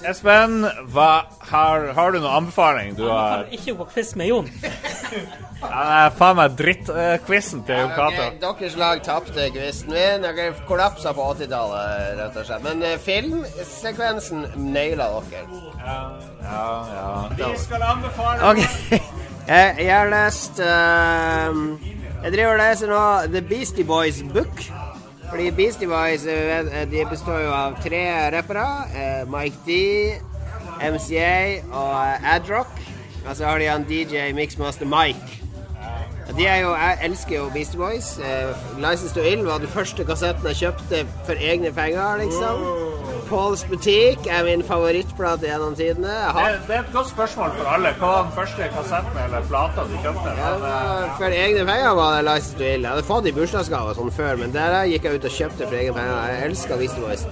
Espen hva, har, har du noen anbefaling? Du har Ikke på quiz med Jon. ja, Faen meg drittquizen til Jon Cato. Ok, Deres lag tapte quizen min. Dere kollapsa på 80-tallet, rett og slett. Men uh, filmsekvensen naila dere. Ja, ja. Vi skal anbefale Ok. Jeg, jeg har lest uh, Jeg driver og leser nå The Beastie Boys Book. Fordi Beastie Boys eh, de består jo av tre rappere. eh, Mike D, MCA og eh, Adrock. Og så har de han DJ Mixmaster Mike. De er jo, Jeg elsker jo Beastie Boys. Eh, License to Ill var den første kassetten jeg kjøpte for egne penger, liksom. Pauls Butikk er min favorittplate gjennom tidene. Det, det er et godt spørsmål for alle. Hva var den første kassetten eller plata du kjøpte? Ja, var- for egne penger var det License to Ill. Jeg hadde fått i bursdagsgave sånn før, men der gikk jeg ut og kjøpte for egne penger. Jeg elsker Beastie Boys.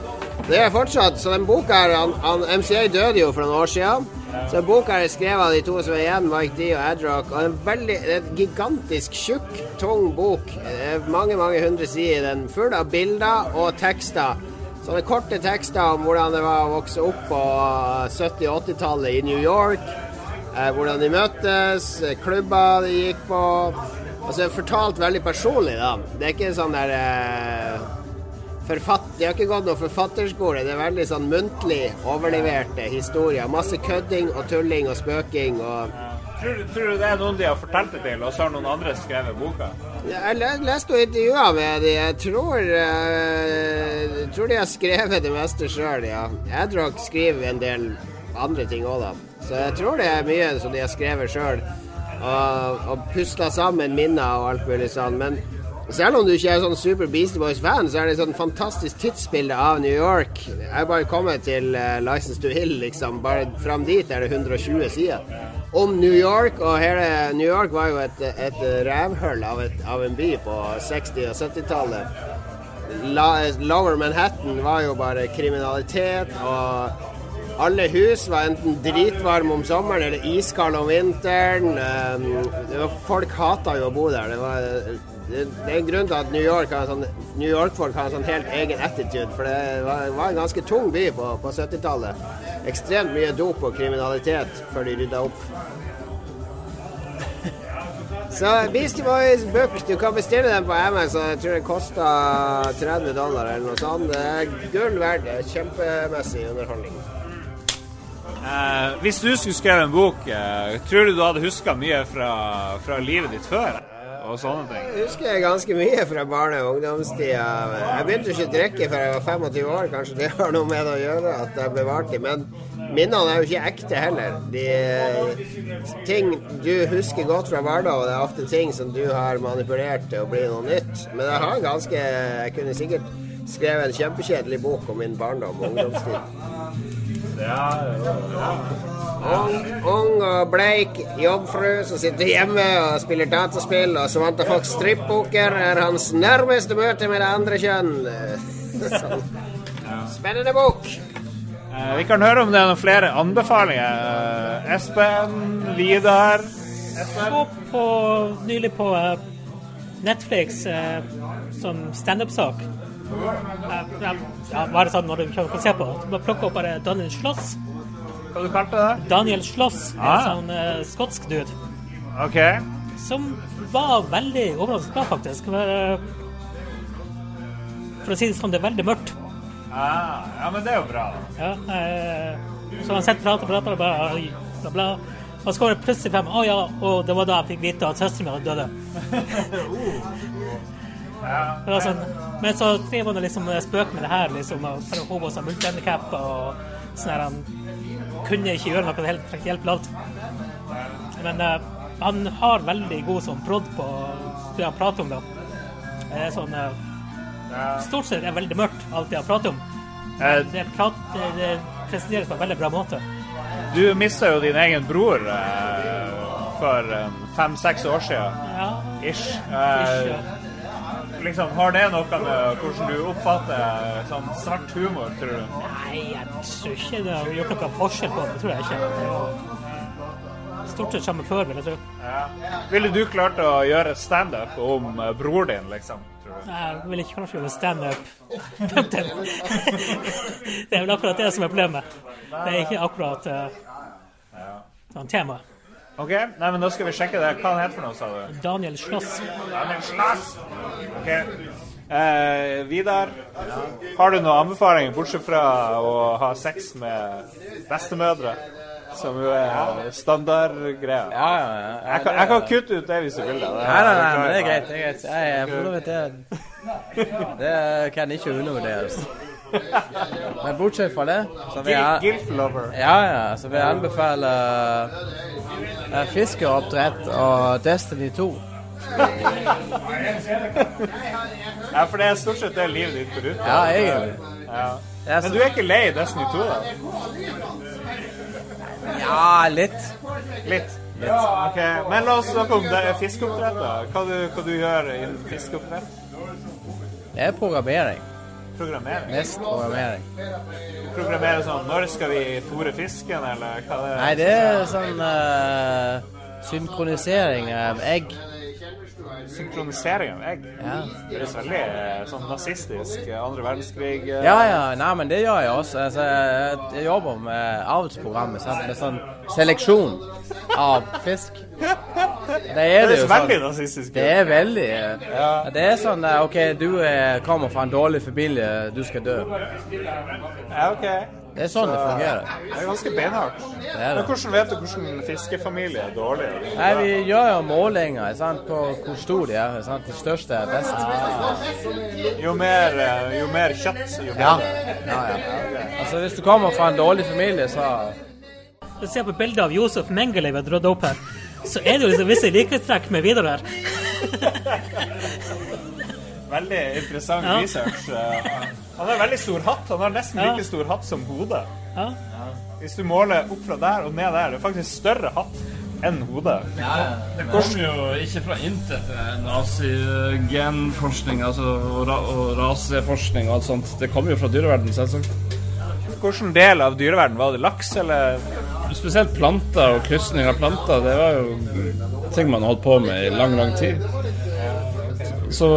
Det er fortsatt, så den boka her han, han, MCA døde jo for noen år siden. Så den boka her er skrevet av de to som er igjen, Mike D og Adrock. Og en veldig, det er en gigantisk tjukk, tung bok. Det er mange, mange hundre sider i den. Full av bilder og tekster. Sånne korte tekster om hvordan det var å vokse opp på 70- og 80-tallet i New York. Eh, hvordan de møttes, eh, klubber de gikk på. Altså Fortalt veldig personlig, da. Det er ikke sånn der eh, forfatt, De har ikke gått noen forfatterskole. Det er veldig sånn muntlig overleverte historier. Masse kødding og tulling og spøking og Tror, tror du det er noen de har fortalt det til, og så har noen andre skrevet boka? Jeg leste og intervjuer med de. Jeg tror, uh, tror de har skrevet det meste sjøl, ja. Adrock skriver en del andre ting òg, da. Så jeg tror det er mye som de har skrevet sjøl. Og, og pusla sammen minner og alt mulig sånn. Men selv om du ikke er sånn super Beastie Boys-fan, så er det et sånn fantastisk tidsbilde av New York. Jeg er bare kommet til uh, License to Hill, liksom. Bare fram dit er det 120 sider. Om New York, og hele New York var jo et, et rævhull av, av en by på 60- og 70-tallet. Lower Manhattan var jo bare kriminalitet, og alle hus var enten dritvarme om sommeren eller iskalde om vinteren. Var, folk hata jo å bo der. Det, var, det, er en grunn til at New York har sånn, New York-folk har en sånn helt egen attitude, for det var, var en ganske tung by på, på 70-tallet. Ekstremt mye dop og kriminalitet før de rydda opp. Så Beastie Boys book, du kan bestille den på Amazon. Jeg tror det kosta 30 dollar eller noe sånt. Det er gull verdt. Er Kjempemessig underholdning. Eh, hvis du skulle skrevet en bok, eh, tror du du hadde huska mye fra, fra livet ditt før? Og sånne ting? Jeg husker ganske mye fra barne- og ungdomstida. Jeg begynte ikke å drikke før jeg var 25 år. Kanskje det har noe med det å gjøre at jeg ble artig. Men minnene er jo ikke ekte heller. De ting du husker godt fra barndom, det er ofte ting som du har manipulert til å bli noe nytt. Men jeg har ganske Jeg kunne sikkert skrevet en kjempekjedelig bok om min barndom og ungdomstid. Ung, ung og bleik jobbfru som sitter hjemme og spiller dataspill, og Samantha Fox strippoker er hans nærmeste møte med det andre kjønn. Sånn. Spennende bok. Eh, vi kan høre om det er noen flere anbefalinger. Eh, Espen, Vidar så på, nylig på eh, Netflix eh, sånn standup-sak. Ja, ja, var det sånn når du kan se på? Bare plukke opp bare Daniel Sloss. Hva du kalte det? Daniel Sloss, en Ah. sånn uh, skotsk dude. OK. Som var veldig overraskende bra, faktisk. For, eh, for å si det sånn, det er veldig mørkt. Ah, ja, men det er jo bra. Ja, eh, så han sitter og prater, prater, bla, bla, bla. Og så kommer det plutselig frem Å ja, og det var da jeg fikk vite at søsteren min hadde dødd. Det var sånn, men så driver han og liksom spøker med det her, liksom. Og hun var sånn multihandikap og sånn her Han kunne ikke gjøre noe, det helt trengte hjelp til alt. Men uh, han har veldig god sånn prod på det han prater om, da. Det er sånn uh, Stort sett er veldig mørkt, alt det han prater om. Men Det, prat, det, det presenteres på en veldig bra måte. Du mista jo din egen bror uh, for fem-seks år siden. Ja, Ish. ish, Eh, ja. Liksom, har det noe med hvordan du oppfatter sånn svart humor, tror du? Nei, jeg tror ikke det har gjort noen forskjell på det. Tror jeg ikke. Stort sett samme før, vil jeg tro. Ja. Ville du klart å gjøre et standup om eh, bror din, liksom? Du? Jeg vil ikke kanskje gjøre standup. Det er vel akkurat det som er problemet. Det er ikke akkurat uh, sånn tema. OK, nei, men da skal vi sjekke det. Hva han heter for noe, sa du? Daniel Schloss Daniel Slass. Ok. Eh, Vidar, har du noen anbefalinger bortsett fra å ha sex med bestemødre? Som jo er standardgreia. Ja, ja, ja. Jeg kan, jeg kan kutte ut det hvis du vil. det. Nei, nei, nei, men det er greit. Det er greit. Jeg jeg, for så vidt det Det kan ikke undervurderes. Men bortsett fra det, så vil jeg. Ja, ja, så vil jeg anbefale uh, fiskeoppdrett og Destiny 2. Ja, for det er stort sett det livet ditt går ut på. Ja, egentlig. Ja. Men du er ikke lei Destiny 2, da? Ja, litt. Litt? Litt. Ok, Men la oss snakke om det- fiskeoppdrett. da. Hva du, hva du gjør innen fiskeoppdrett? Det er programmering. Programmering? Mest programmering. Programmere sånn Når skal vi fôre fisken, eller hva det er? Nei, det er sånn uh, synkronisering av egg. Synkronisering av egg? Ja. Det høres veldig eh, sånn nazistisk eh, andre verdenskrig eh. Ja, ja. Nei, men det gjør jeg også. Altså, jeg, jeg jobber med avlsprogrammet sant? med sånn seleksjon av fisk. Det er det Det jo høres veldig sånn. nazistisk. Det er veldig Ja. Det er sånn OK, du kommer fra en dårlig familie, du skal dø. Ja, ok. Det er sånn det fungerer. Det er ganske beinhardt. Det er Men hvordan vet du hvordan fiskefamilie er dårlig? Nei, vi gjør jo målinger sant, på hvor stor de er. Sant? De største er best. Jo mer, eh, jo mer kjøtt, jo Ja. bedre. ja, ja. Altså, hvis du kommer fra en dårlig familie, så Hvis du ser på bildet av Josef Mengele vi har dratt opp her, så er det jo liksom visse likhetstrekk med Vidar her. Veldig interessant Ja. research. Han har veldig stor hatt. Han har nesten Ja. like stor hatt som hode. Ja. Hvis du måler opp fra der og ned der, det er faktisk større hatt enn hode. Det kommer jo ikke fra intet, nazigenforskning altså, og, ra og raseforskning og alt sånt. Det kommer jo fra dyreverdenen, selvsagt. Hvilken del av dyreverden var det? Laks, eller? Spesielt planter og krysning av planter, det var jo ting man holdt på med i lang, lang tid. Så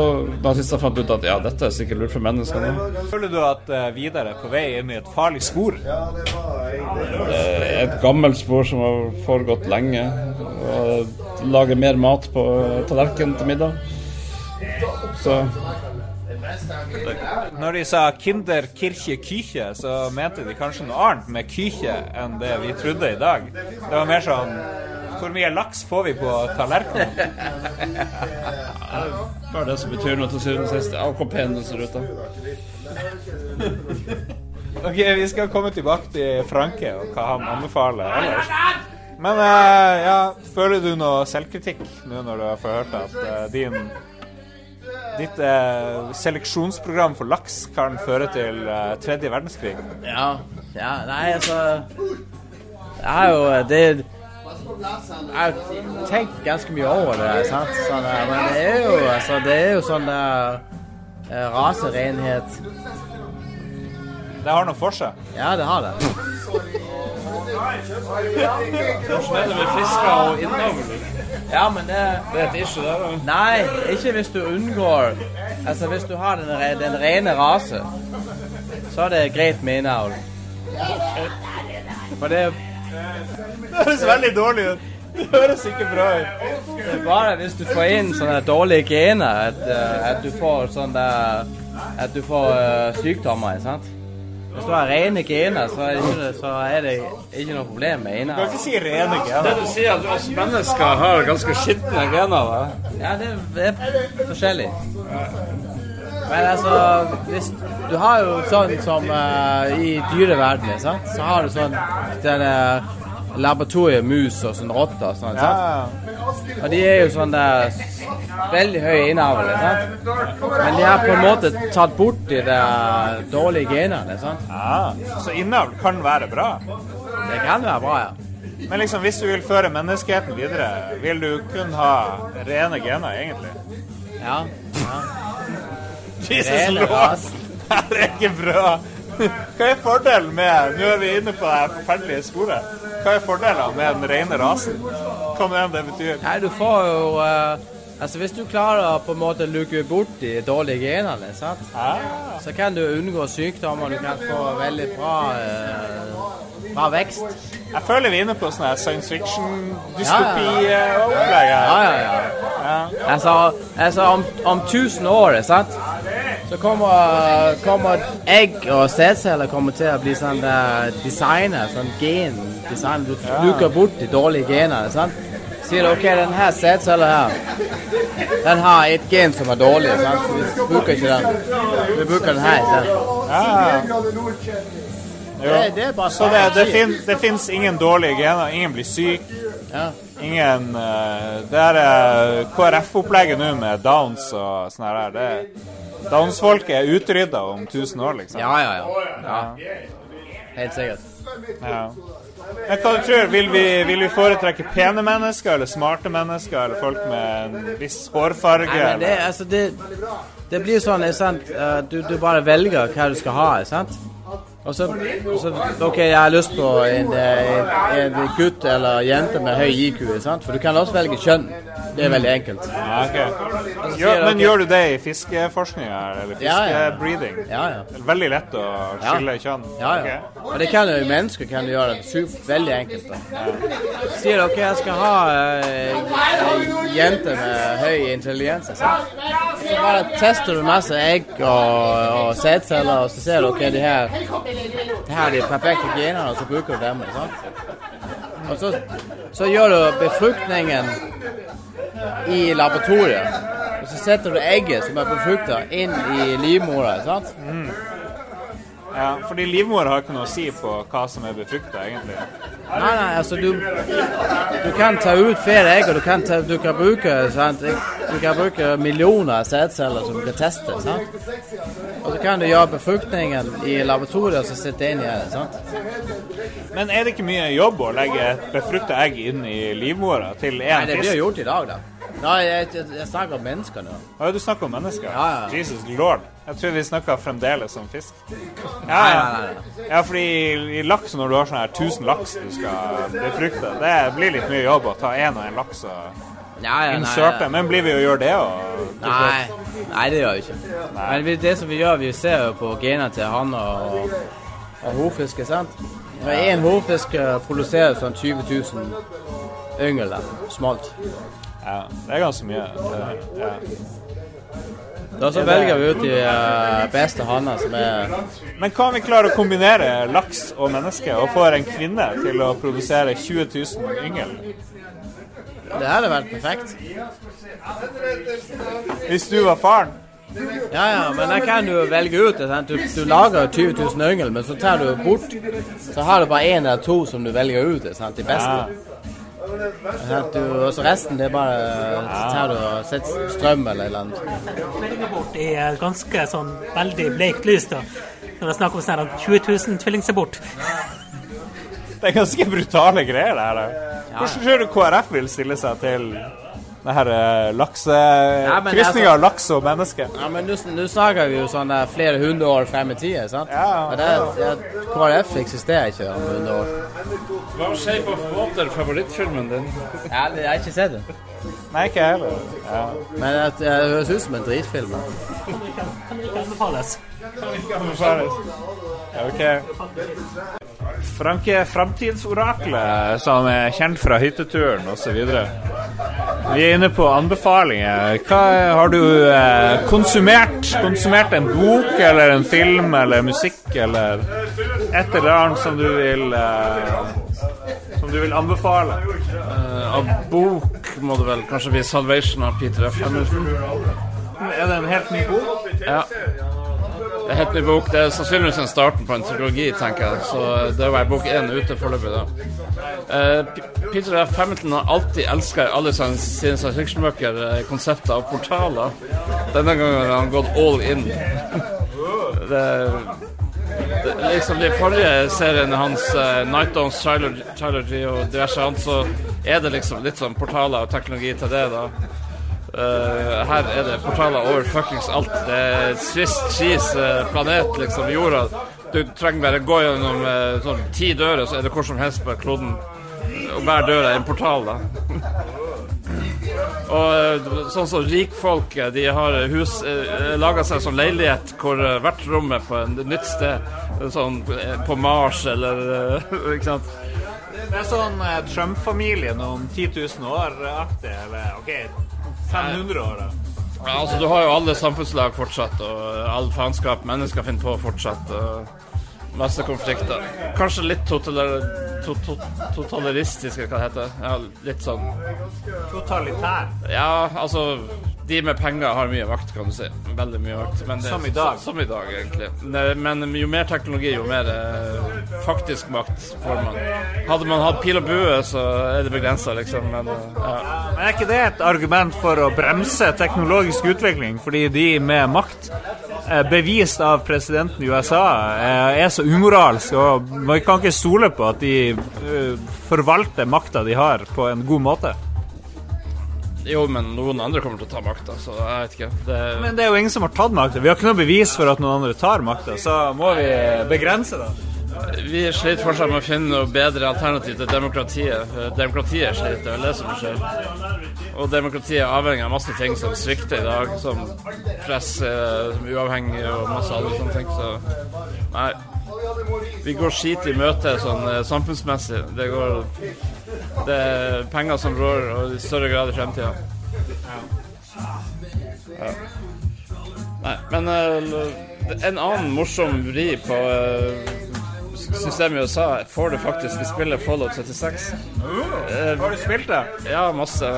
da syns jeg fant ut at ja, dette er sikkert lurt for menneskene. Føler du at uh, Vidar er på vei inn i et farlig spor? Det et gammelt spor som har foregått lenge. Og lage mer mat på tallerkenen til middag. Så Når de sa 'Kinder Kirche Küche', så mente de kanskje noe annet med Küche enn det vi trodde i dag. Det var mer sånn Hvor mye laks får vi på tallerkenen? Bare det som betyr noe til syvende og sist. Ja, hvor pen den ser ut, da. Ok, vi skal komme tilbake til Franke og hva han anbefaler ellers. Men uh, ja, føler du noe selvkritikk nå når du har fått hørt at uh, din Ditt uh, seleksjonsprogram for laks kan føre til tredje verdenskrig? Ja. ja. Nei, altså Det er jo det Jeg har tenkt ganske mye over det, sant. Sånn, men det er jo, altså, det er jo sånn der eh, raserenhet. Det har noe for seg. Ja, det har det. Hvordan er det med fisker og innavl? Ja, men det Det er et issue det, da. Nei, ikke hvis du unngår Altså, hvis du har den, re- den rene rase, så er det greit med innavl. For det Det høres veldig dårlig ut. Det høres ikke bra ut. Det er bare hvis du får inn sånne dårlige gener, at, eh, at du får sånn der At du får eh, sykdommer, sant? Hvis du har rene gener, så er det ikke, så er det ikke noe problem med Du kan ikke si rene Det du sier, at oss mennesker har ganske skitne gener, da. Ja, det, det er forskjellig. Men altså, hvis Du har jo sånn som uh, i dyreverdenen, sant? Så har du sånn denne laboratoriemus og sånn rotter og sånn, sant? Ja, Og de er jo sånn der veldig høye innavl, sant? Men de har på en måte tatt bort de der dårlige genene, sant? ja. Så innavl kan være bra. Det kan være bra, ja. Men liksom, hvis du vil føre menneskeheten videre, vil du kun ha rene gener, egentlig? Ja. ja. Jesus lord! Det er ikke bra. Hva er fordelen med Nå er vi inne på det her forferdelige sporet. Hva er fordelen med den rene rasen? Hva enn det betyr. Nei, du får jo eh, Altså, hvis du klarer å på en måte luke bort de dårlige genene, sant? Ah, så kan du unngå sykdommer. Du kan få veldig bra, eh, bra vekst. jeg føler vi er inne på sånn science fiction-dystopi-opplegg Ja, her. ja, ja. Ja. Altså, altså om, om 1000 år, sant? så kommer, kommer egg og sædceller kommer til å bli sånn der designer, sånn gen-design. Du luker bort de dårlige genene. sant? Sier du OK, den her sædcella her, den har et gen som er dårlig. sant? Vi bruker ikke den. Vi bruker den her Sant? Ja. Det, det bare Så det, det, fin, det fins ingen dårlige gener. Ingen blir syk. Ja. Ingen uh, Det er KrF-opplegget nå med Downs og sånn her. det- Downs-folket er utrydda om 1000 år, liksom. Ja, ja, ja. ja. Helt sikkert. Ja. Men hva du tror Vil vi, vil vi foretrekke pene mennesker eller smarte mennesker eller folk med en viss hårfarge? Nei, det, altså, det, det blir sånn, sant? eh, Du, du bare velger hva du skal ha, sant? Og altså, OK, jeg har lyst på en, eh, en, en gutt eller jente med høy IQ, sant? For du kan også velge kjønn. Det er veldig enkelt. Ja, okay. Gjør, men gjør du det i fiskeforskninga eller fiskebreeding? Ja, ja. Veldig lett å skille kjønn? Ja, ja. Okay. Og det kan jo mennesker kan du gjøre det super, veldig enkelt. da. Sier dere okay, jeg skal ha uh, en jente med høy intelligens. sant? Så bare tester du masse egg og, og sædceller, og så ser du OK, de her, det her er de perfekte genene, og så bruker du dem. Og så, så gjør du befruktningen i laboratoriet. Og så setter du egget som er befrukta, inn i livmora. sant? Mm. Ja, fordi livmora har ikke noe å si på hva som er befrukta, egentlig. Nei, nei, altså du, du kan ta ut flere egg, og du kan, ta, du kan bruke sant? Du kan bruke millioner av sædceller som du kan teste. Sant? Og så kan du gjøre befruktningen i laboratoriet og så sitte inn i det. Sant? Men er det ikke mye jobb å legge et befrukta egg inn i livmora til Nei, det blir fisk? gjort i dag, da. Nei, jeg, jeg, jeg snakker om mennesker nå. Å, ja, du snakker om mennesker? Ja, ja. Jesus lord. Jeg tror vi snakker fremdeles om fisk. Ja, ja. ja fordi i, i laks, når du har sånn her 1000 laks du skal befrukte, det blir litt mye jobb å ta én og én laks og Ja, ja, nei, inserte. Men blir vi å gjøre det òg? Nei, nei, det gjør vi ikke. Men vi, det som vi gjør, vi ser jo på genene til hanner og, og hovfiske, sant? Når én hovfisk eh, produserer sånn 20 000 yngel, der, smalt. Ja, det er ganske mye. Det, ja. Da så velger vi ut de eh, beste hanner som er Men hva om vi klarer å kombinere laks og menneske, og får en kvinne til å produsere 20 000 yngel? Det hadde vært perfekt. Hvis du var faren? Ja, ja, men jeg kan du velge ut. Du, du lager 20 000 yngel, men så tar du bort Så har du bare én eller to som du velger ut, det, sant? de beste. Ja. Du, og så resten det er bare så tar du og setter strøm eller noe annet. Velger bort i eh, ganske sånn veldig bleikt lys, da. Når det er snakk om sånn at 20 000 tvillingsabort. Det er ganske brutale greier, det her. da. Hvordan tror du KrF vil stille seg til det her eh, lakse... krysninga altså- av laks og menneske? Ja, men nå snakker vi jo sånn flere hundre år frem i tid, sant? Ja. Men det, det, KrF eksisterer ikke om hundre år. Hva Shape of Water favorittfilmen din? Ja, jeg har ikke sett den. Nei, ikke jeg heller. Ja. Men det, høres ut som en dritfilm. Kan ikke anbefales? Ja, ok. Franke Framtidsoraklet, som er kjent fra hytteturen osv. Vi er inne på anbefalinger. Hva Har du eh, konsumert? Konsumert en bok eller en film eller musikk eller et eller annet som du vil eh, Som du vil anbefale? Eh, av bok må det vel kanskje bli 'Salvation' av Peter F. Hamilton. Er det en helt ny bok? Ja. Det er helt ny bok. Det er sannsynligvis en starten på en trilogi, tenker jeg. Så det er bok én ute foreløpig, da. Eh, Peter F. Hamilton har alltid elska alle sine science fiction-bøker konsepter konseptet av portaler. Denne gangen har han gått all in. Det, det, liksom de forrige seriene hans, uh, Night Downs Trilogy og diverse annet, så er det liksom litt sånn portaler og teknologi til det, da. Eh, her er det portaler over fuckings alt. Det er Swiss cheese, uh, planet, liksom, jorda. Du trenger bare gå gjennom uh, sånn ti dører, så er det hvor som helst på kloden. Og hver dør er en portal, da. Og sånn som rikfolk, eh, de har hus uh, laga seg sånn leilighet hvor hvert rom er på en nytt sted. Sånn på Mars eller Ikke sant. Det er sånn eh, Trump-familien om 10 000 år-aktig, eller OK, 500 år. da. Ja, altså Du har jo alle samfunnslag fortsatt, og all faenskap mennesker finner på fortsatt. og Masse konflikter. Kanskje litt totaler, to, to, totaleristiske, hva det heter. Ja, litt sånn Totalitær. Ja, altså De med penger har mye makt, kan du si. Veldig mye makt. Men det, Som i dag. Som, i dag, egentlig. Ne- Men jo mer teknologi, jo mer eh, faktisk makt får man. Hadde man hatt pil og bue, så er det begrensa, liksom. Men eh, ja. Men er ikke det et argument for å bremse teknologisk utvikling? Fordi de med makt, bevist av presidenten i USA, eh, er så umoralsk. og man kan ikke stole på at de eh, forvalter makta de har, på en god måte. Jo, men noen andre kommer til å ta makta, så jeg vet ikke. Det, Men det er jo ingen som har tatt makta. Vi har ikke noe bevis for at noen andre tar makta, så må vi begrense det. Vi sliter fortsatt med å finne noe bedre alternativ til demokratiet. Eh, Demokratiet sliter, det er det som skjer. Og demokratiet er avhengig av masse ting som svikter i dag, som press, eh, som uavhengig og masse andre sånne ting. Så nei. Vi går skit i møte sånn eh, samfunnsmessig. Det går Det er penger som rår, og i større grad i fremtida. Ja. Nei, men en annen morsom vri på systemet i USA får du faktisk i spillet Fallout 76. Uh, Har du spilt det? ja, masse.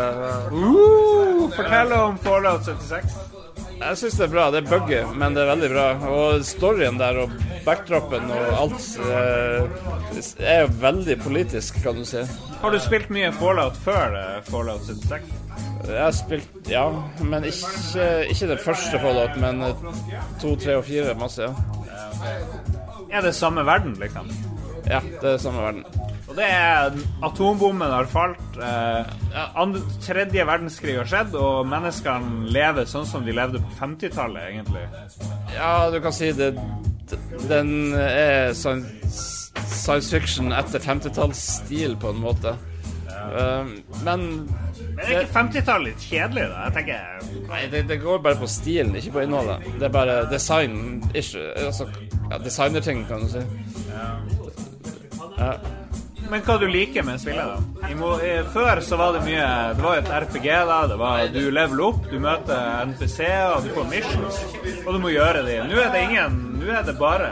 Uh, fortell om Fallout 76. Jeg syns det er bra. Det er buggy, men det er veldig bra. Og storyen der og backdropen og alt eh, er jo veldig politisk, kan du si. Har du spilt mye Fallout før eh, Fallout 76? Jeg har spilt, ja, men ikke, ikke den første Fallout, men to, tre og fire. Masse, ja. Er det samme verden, liksom? Ja, det er samme verden. Og det er Atombomben har falt. Eh, andre, tredje verdenskrig har skjedd, og menneskene lever sånn som de levde på 50-tallet, egentlig. Ja, du kan si det Den er science, science fiction etter 50-tallsstil, på en måte. Eh, men Men er ikke 50-tallet litt kjedelig, da? Jeg tenker Nei, det, det går bare på stilen, ikke på innholdet. Det er bare design issue. Altså, ja, designerting, kan du si. Ja. Men hva du liker med spillet, da? I, før så var det mye Det var et RPG, da. Det var, du leveler opp, du møter NPC-er, du får missions, og du må gjøre de. Nå er det ingen Nå er det bare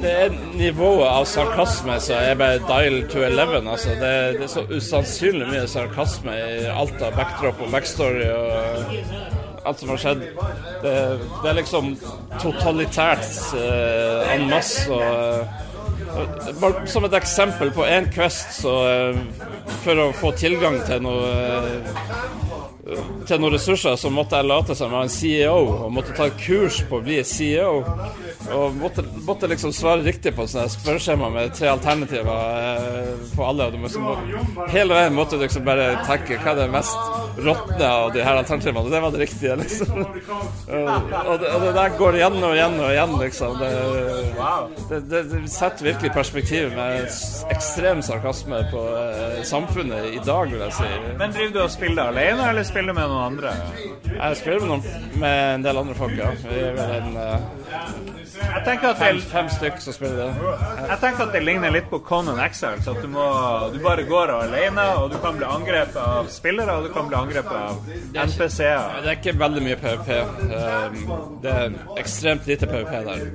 Det er nivået av sarkasme som er bare dial to 11. Altså. Det, det er så usannsynlig mye sarkasme i alt av backdrop og backstory og alt som har skjedd. Det, det er liksom totalitært eh, en masse. Og, som et eksempel på én quest, så eh, for å få tilgang til noe eh, til noen ressurser, så måtte jeg late som jeg var en CEO og måtte ta kurs på å bli CEO. Og måtte, måtte liksom svare riktig på sånne spørreskjema med tre alternativer eh, på alle. Og du liksom, hele veien måtte du liksom bare tenke hva er det mest råtne av de her alternativene. Og det var det riktige, liksom. Og, det, og det der går igjen og igjen og igjen, liksom. Det, det, det, det setter virkelig perspektiv med ekstrem sarkasme på eh, samfunnet i dag, vil jeg si. Men driver du og spiller alene, eller spiller du med noen andre? Jeg spiller med, noen, med en del andre folk, ja. Vi er vel en uh, Jeg tenker at fem, det fem stykk som spiller det. Jeg tenker at det ligner litt på Conan Exiles. At du, må, du bare går alene, og du kan bli angrepet av spillere, og du kan bli angrepet av NPC-er. Det er ikke veldig mye PVP. Um, Det er ekstremt lite PVP der.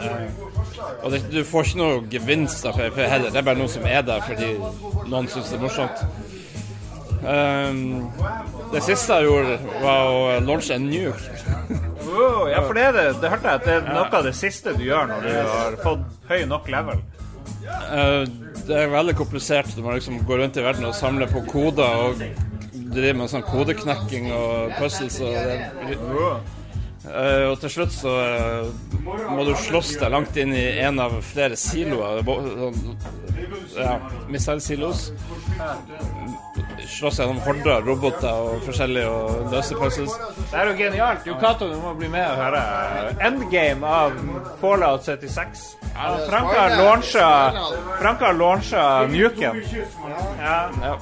Um, Og det, du får ikke noe gevinst av PVP heller. Det er bare noe som er der fordi noen syns det er morsomt. Eh, Det siste jeg gjorde, var å launche en nuke. oh, ja, for det er det. Det hørte jeg at det er noe av det siste du gjør når du har fått høy nok level. Eh, Det er veldig komplisert. Du må liksom gå rundt i verden og samle på koder og drive med sånn kodeknekking og puzzles. Og, det, Uh, og til slutt så uh, må du slåss deg langt inn i en av flere siloer. sånn, Ja, missilsilos. Slåss gjennom horder roboter og forskjellige og løse puzzles. Det er jo genialt. Jo Cato, du må bli med og høre endgame av Fallout 76. Frank har launcha Frank har launcha nuken. Ja. Ja.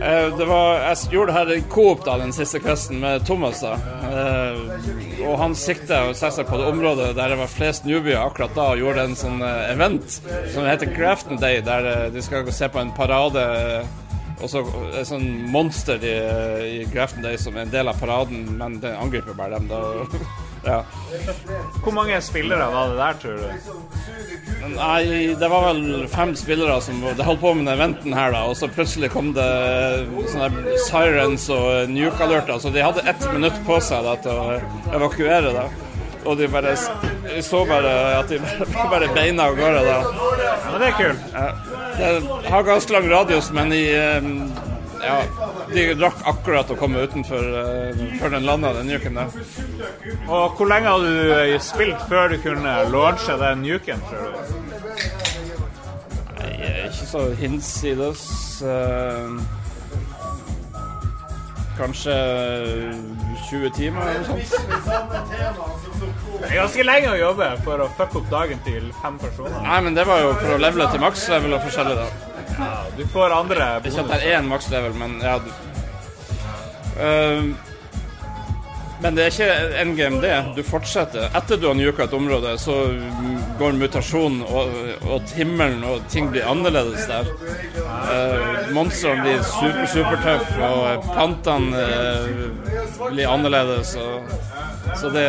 Eh, Det var, jeg gjorde det her i Coop da, den siste kvelden med Thomas. da Eh, Og han sikta seg på det området der det var flest newbier akkurat da, og gjorde en sånn eh, event som heter Grafton Day, der eh, de skal gå se på en parade. Eh, Og så et sånn monster i, i Grafton Day som er en del av paraden, men den angriper bare dem. da Ja. Hvor mange spillere var det der, tror du? Nei, det var vel fem spillere som det holdt på med den eventen her, da. Og så plutselig kom det sånne sirens og nuke alerter. Så de hadde ett minutt på seg da, til å evakuere. da. Og de bare jeg så bare at de bare, beina av gårde da. Ja, det er kult. Ja. Det har ganske lang radius, men i Ja, de rakk akkurat å komme utenfor uh, før den landa, den nuken der. Og hvor lenge hadde du eh, spilt før du kunne launche den nuken, tror du? Nei, ikke så hinsides. eh, kanskje 20 timer eller noe sånt. Det er ganske lenge å jobbe for å fucke opp dagen til fem personer. Nei, men det var jo for å levele til maks level og forskjellig, da. Ja, du får andre Ikke at det er én maks level, men ja du. uh, men det er ikke endgame, det. Du fortsetter. Etter du har nuka et område, så går mutasjonen og, og himmelen, og ting blir annerledes der. Uh, Monstrene blir super, supertøffe, og plantene eh, blir annerledes. Og, så det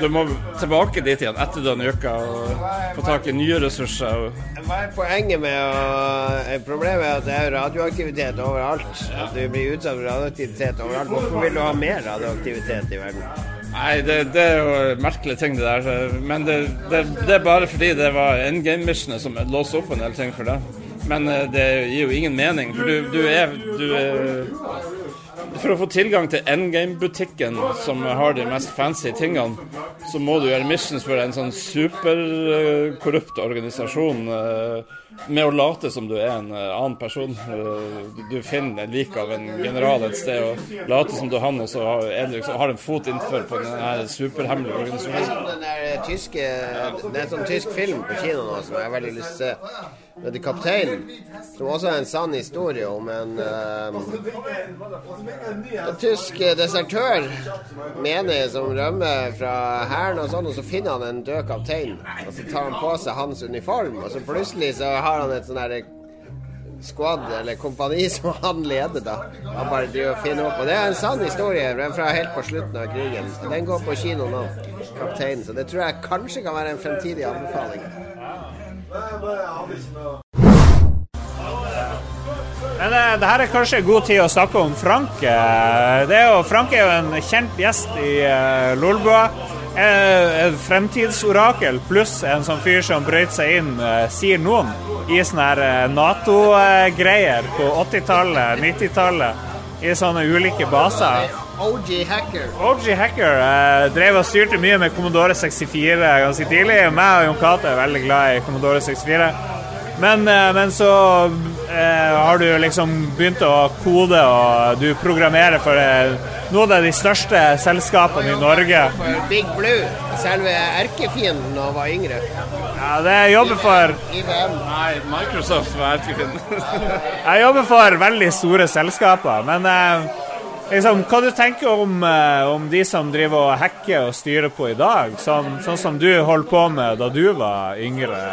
Du må tilbake dit igjen etter denne uka og få tak i nye ressurser. Og, Hva er poenget med å eh, Problemet er at det er radioaktivitet overalt. At du blir utsatt for radioaktivitet overalt. Hvorfor vil du ha mer radioaktivitet i verden? Nei, det, det er jo merkelige ting, det der. Men det, det, det er bare fordi det var endgame-missionet som låste opp en del ting for det. Men eh, det gir jo ingen mening, for du, du er du er For å få tilgang til endgame-butikken, som har de mest fancy tingene, så må du gjøre missions for en sånn superkorrupt organisasjon eh, med å late som du er en eh, annen person. Eh, du- finner finner lik av en general et sted og later som du er han, og så har, liksom, har en fot innenfor på den superhemmelige organisasjonen. Det er der tyske Det er en sånn tysk film på kino nå som jeg har veldig lyst til å se. Det heter 'Kaptein', som også er en sann historie om en, um, en tysk desertør, menig, som rømmer fra hæren og sånn, og så finner han en død kaptein. Og så tar han på seg hans uniform, og så plutselig så har han et sånn herre squad eller kompani som han leder, da. Han bare driver og finner opp. Og det er en sann historie den fra helt på slutten av krigen. Den går på kino nå, 'Kapteinen'. Så det tror jeg kanskje kan være en fremtidig anbefaling. Men eh, det her er kanskje god tid å snakke om Frank. Eh, Det er jo, Frank er jo en kjent gjest i uh, Lolbua. Eh, Et fremtidsorakel pluss en sånn fyr som brøt seg inn, eh, sier noen, i sånne eh, Nato-greier på 80-tallet, 90-tallet. I sånne ulike baser. OG Hacker. OG Hacker eh, drev og styrte mye med Commodore 64 ganske tidlig. Meg og Jon Cato er veldig glad i Commodore 64. Men, eh, men så eh, har du liksom begynt å kode, og du programmerer for eh, noen av de største selskapene i Norge. For Big Blue, selve erkefienden da jeg var yngre. Ja, det jeg jobber for IBM. Nei, Microsoft var erkefienden. Jeg jobber for veldig store selskaper, men eh, liksom, hva du tenker om, eh, om de som driver og hacker og styrer på i dag? Sånn, sånn som du holdt på med da du var yngre?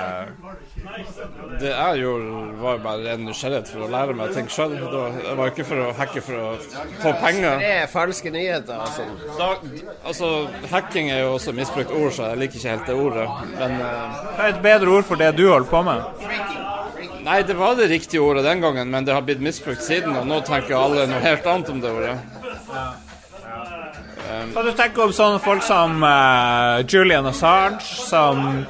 Det jeg gjorde, var bare en nysgjerrighet for å lære meg ting sjøl. Det var ikke for å hacke for å få penger. Det er falske nyheter. Altså. Da, altså, hacking er jo også misbrukt ord, så jeg liker ikke helt det ordet. Men eh, Hva er et bedre ord for det du holder på med? Nei, det var det riktige ordet den gangen, men det har blitt misbrukt siden, og nå tenker alle noe helt annet om det ordet. Hva du tenker om sånne folk som uh, Julian Assange, som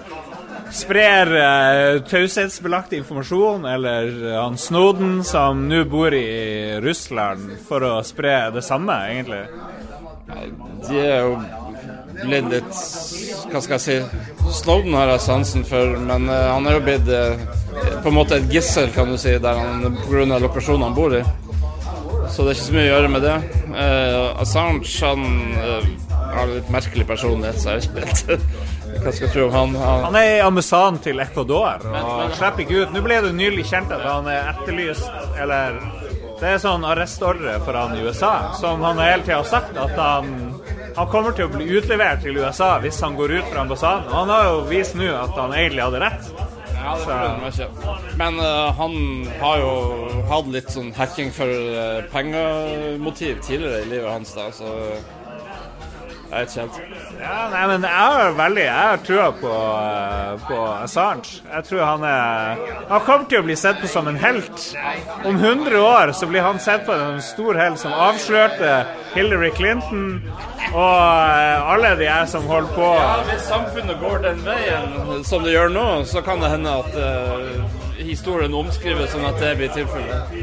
sprer uh, taushetsbelagt informasjon, eller eh, han Snowden, som nå bor i Russland for å spre det samme, egentlig? De er jo blitt litt Hva skal jeg si Snowden har jeg sansen for, men uh, han er jo blitt uh, på en måte et gissel, kan du si, der han pga. lokasjonen han bor i. Så det er ikke så mye å gjøre med det. Uh, Assange han har litt merkelig personlighet, så jeg vet ikke hva skal jeg tro om han. han Han er i ambassaden til Ecuador og slipper ikke ut. Nå ble det nylig kjent at han er etterlyst, eller Det er sånn arrestordre for han i USA, som han hele tida har sagt at han han kommer til å bli utlevert til USA hvis han går ut fra ambassaden. Og han har jo vist nå at han egentlig hadde rett. Ja, det forundrer meg ikke. Men uh, han har jo hatt litt sånn hacking for uh, pengemotiv tidligere i livet hans, da, så jeg er ikke helt. Ja, nei, men jeg har veldig Jeg har trua på, eh, på Assange. Jeg tror han er Han kommer til å bli sett på som en helt. Om 100 år så blir han sett på som en stor helt som avslørte Hillary Clinton og eh, alle de her som holder på. Ja, Hvis samfunnet går den veien som det gjør nå, så kan det hende at uh, historien omskrives sånn at det blir tilfellet.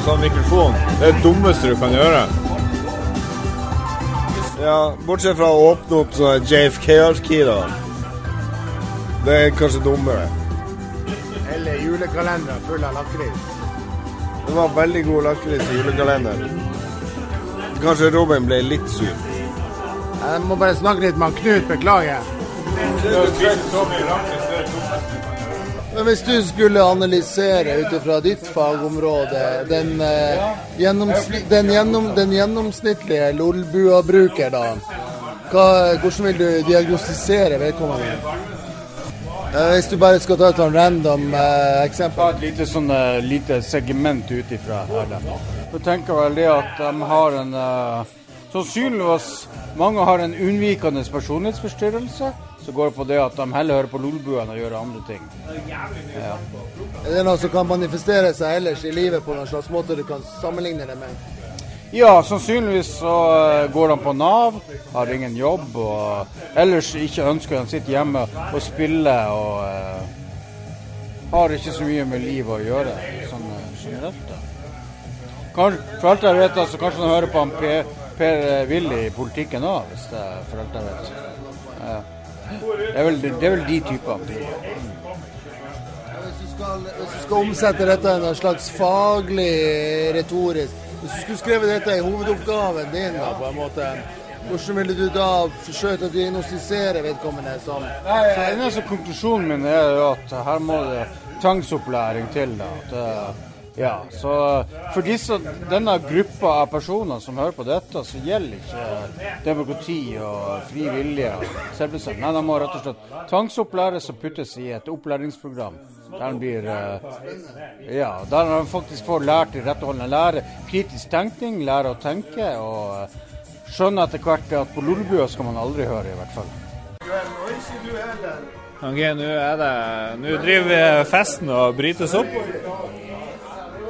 En sånn mikrofon, det er det dummeste du kan gjøre. Ja, bortsett fra å åpne opp sånne JFK-arkiv, da. Det er kanskje dummere. Eller julekalender full av lakris. Det var veldig god lakris i julekalenderen. Kanskje Robin ble litt sur. Jeg må bare snakke litt med Knut, beklager. Men hvis du skulle analysere ut ifra ditt fagområde den, eh, gjennomsni- den, gjennom, den gjennomsnittlige Lolbua-bruker, da, hva, hvordan vil du diagnostisere vedkommende? Eh, hvis du bare skal ta et sånn random eh, eksempel. Ta et lite, sånn, eh, lite segment ut ifra her. Jeg tenker vel det at de har en Sannsynligvis mange har en unnvikende personlighetsforstyrrelse. Så går det på det at de heller hører på Lolbua enn å gjøre andre ting. Ja. Er det noe som kan manifestere seg ellers i livet på noen slags måte du kan sammenligne det med? Ja, sannsynligvis så eh, går de på Nav, har ingen jobb og ellers ikke ønsker de å sitte hjemme og spille og eh, har ikke så mye med livet å gjøre, sånn eh, generelt. Kanskje, for alt jeg vet, altså, kanskje han hører på han Per, per Willy i politikken òg, hvis det er for alt jeg vet. Ja. Det, er vel, det er vel de typene. Hvis du, skal, hvis du skal omsette dette i en slags faglig retorisk Hvis du skulle skrevet dette i hovedoppgaven din, da, på en måte, hvordan ville du da forsøkt å diagnostisere vedkommende som Så eneste konklusjonen min er jo at her må det tvangsopplæring til. Da. At, eh, ja, så For disse, denne gruppa av personer som hører på dette, så gjelder ikke demokrati og fri vilje og. Nei, de må rett og slett tvangsopplæres og puttes i et opplæringsprogram. Der han blir eh, Ja, der han faktisk får lært i rette holdene. Lære kritisk tenkning, lære å tenke og skjønner skjønne etter hvert at på Lolbua skal man aldri høre, i hvert fall. Ok, nå er det Nå driver festen og brytes opp.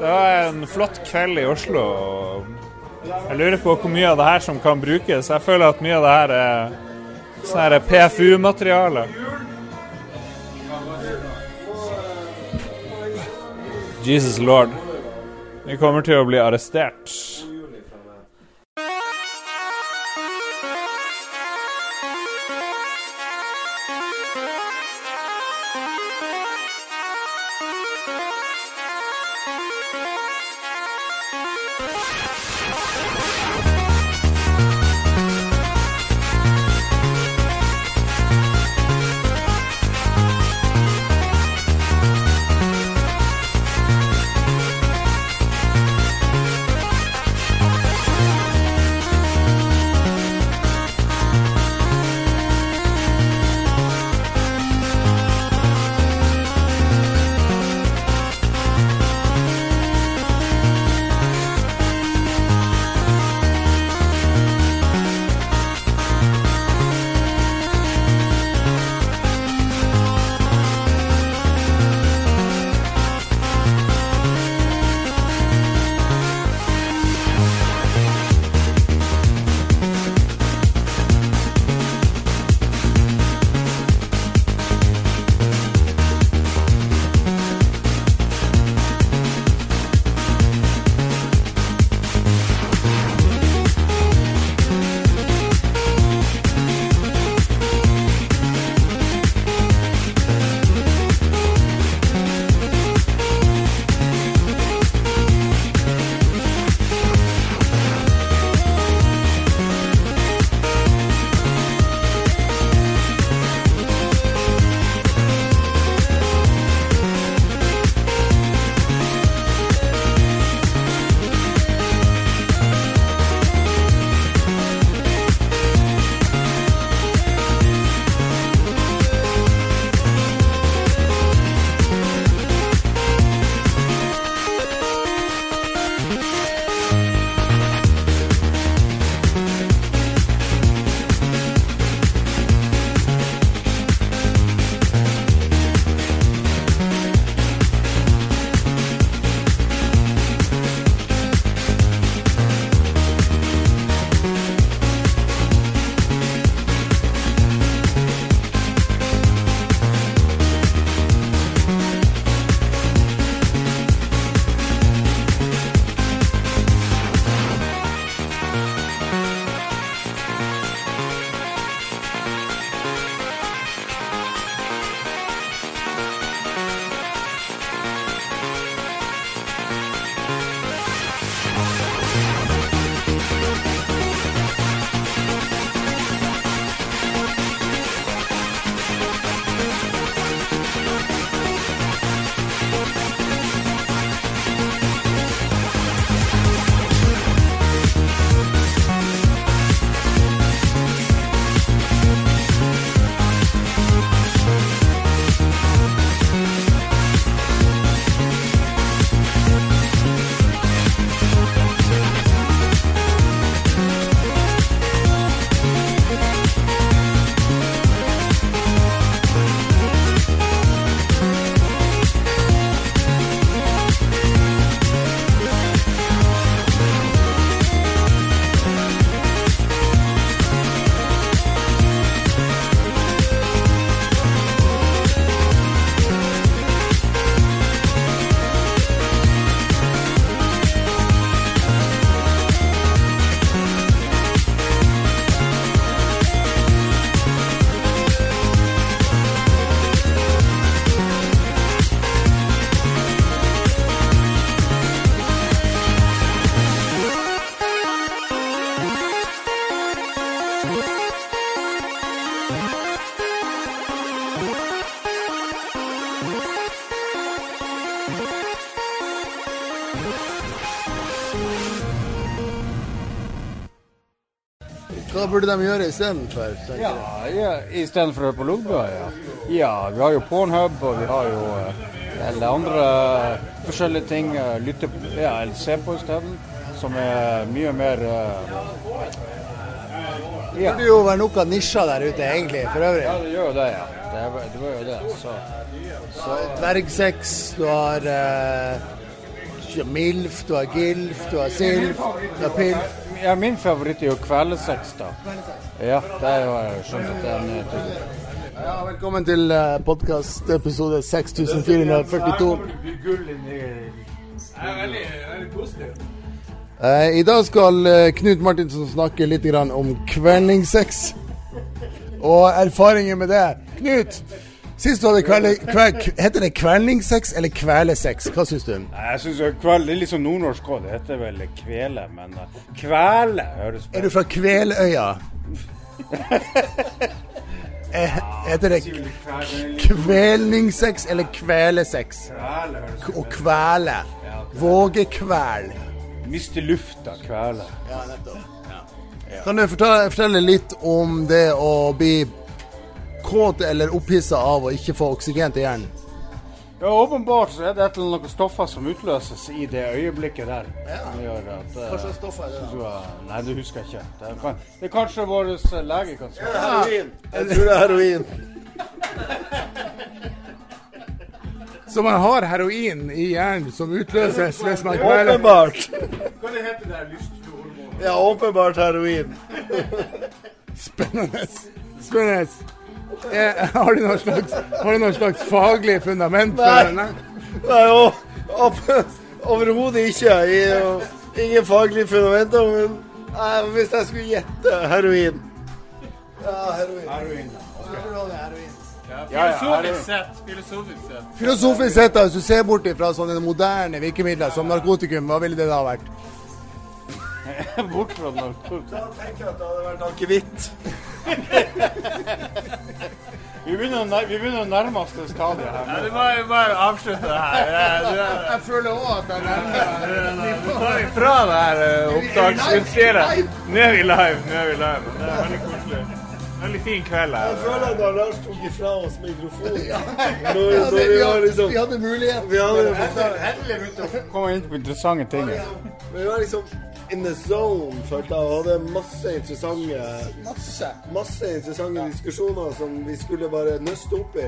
Det var en flott kveld i Oslo. Jeg lurer på hvor mye av det her som kan brukes. Jeg føler at mye av det her er sånn her PFU-materiale. Jesus lord. Vi kommer til å bli arrestert. Burde de gjøre istedenfor? Ja, ja istedenfor å høre på Lolbua, ja. Ja, vi har jo Pornhub, og vi har jo eller alle andre forskjellige ting. eh, Lytte ja, eller se på isteden, som er mye mer ja. Det burde jo være noe nisjer der ute, egentlig, for øvrig. Ja, det gjør jo det, ja. Det, er, det gjør jo det. Så, så Dvergsex, du har eh, MILF, du har GILF, du har SILF, du har PILF. Ja, min favoritt er jo kveldssex, da. Ja, det har jeg skjønt at det er en. Ja, velkommen til podkast episode 6442. Eh, I dag skal eh, Knut Martinsen snakke litt grann om kvelningssex. Og erfaringer med det. Knut, sist du hadde kvele, kve, Heter det kvelningssex eller kvelesex? Hva syns du? Jeg synes jo kveld, Det er litt sånn nordnorsk òg. Det heter vel kvele, men eh, kvele høres Er du fra Kveløya? Eh, heter det kvelningssex eller kvelesex? Å kvele. Vågekvel. Miste lufta, kvele. Ja, nettopp. Kan du fortelle, fortelle litt om det å bli kåt eller opphissa av å ikke få oksygen til hjernen? Ja, Åpenbart så er det et eller annet stoffer som utløses i det øyeblikket der. Ja. gjør at, eh, Hva slags stoffer er det? da? du- Nei, det husker jeg ikke. Det er, kan, det er kanskje vår eh, lege kan svare. Heroin. Jeg tror det er heroin. Så man har heroin i hjernen som utløses hvis man kveler? Åpenbart. Hva det heter det? Lysthormon? Ja, åpenbart heroin. Spennende. Spennende. Eh, har, du noe slags, har du noe slags faglig fundament for det? Nei. Nei, og- overhodet ikke. Jeg, Ingen faglige fundamenter, men nei, hvis jeg skulle gjette heroin Ja, heroin. Heroin. Ja, ja, Filosofisk sett. Filosofisk sett. Filosofisk sett, da, hvis du ser bort fra sånne moderne virkemidler som narkotikum, hva ville det da vært? Bort fra narkotika. Da tenker jeg at det hadde vært akevitt. Vi begynner, å vi begynner nærme oss det stadiet her. Ja, du må jo bare avslutte det her. Det- det- Jeg føler òg at jeg nærmer Vi tar ifra fra det her eh, opptaksutstyret. Nå er vi live. Nå er vi live. Det er veldig koselig. Veldig fin kveld her. Jeg føler at da Lars tok ifra oss mikrofonen Ja, vi, når vi hadde, liksom vi hadde mulighet. Vi hadde Kommer inn på interessante ting. Vi var liksom in the zone, følte jeg, og hadde masse interessante Masse. Masse interessante diskusjoner som vi skulle bare nøste opp i.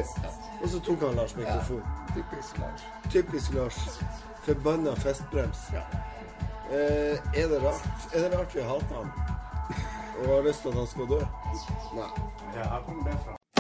Og så tok han Lars mikrofon. Typisk Lars. Typisk Lars. Forbanna festbrems. Eh, er det rart? Er det rart vi hater han? Og har lyst til at han skal dø? Nei. Ja, her kommer det fra.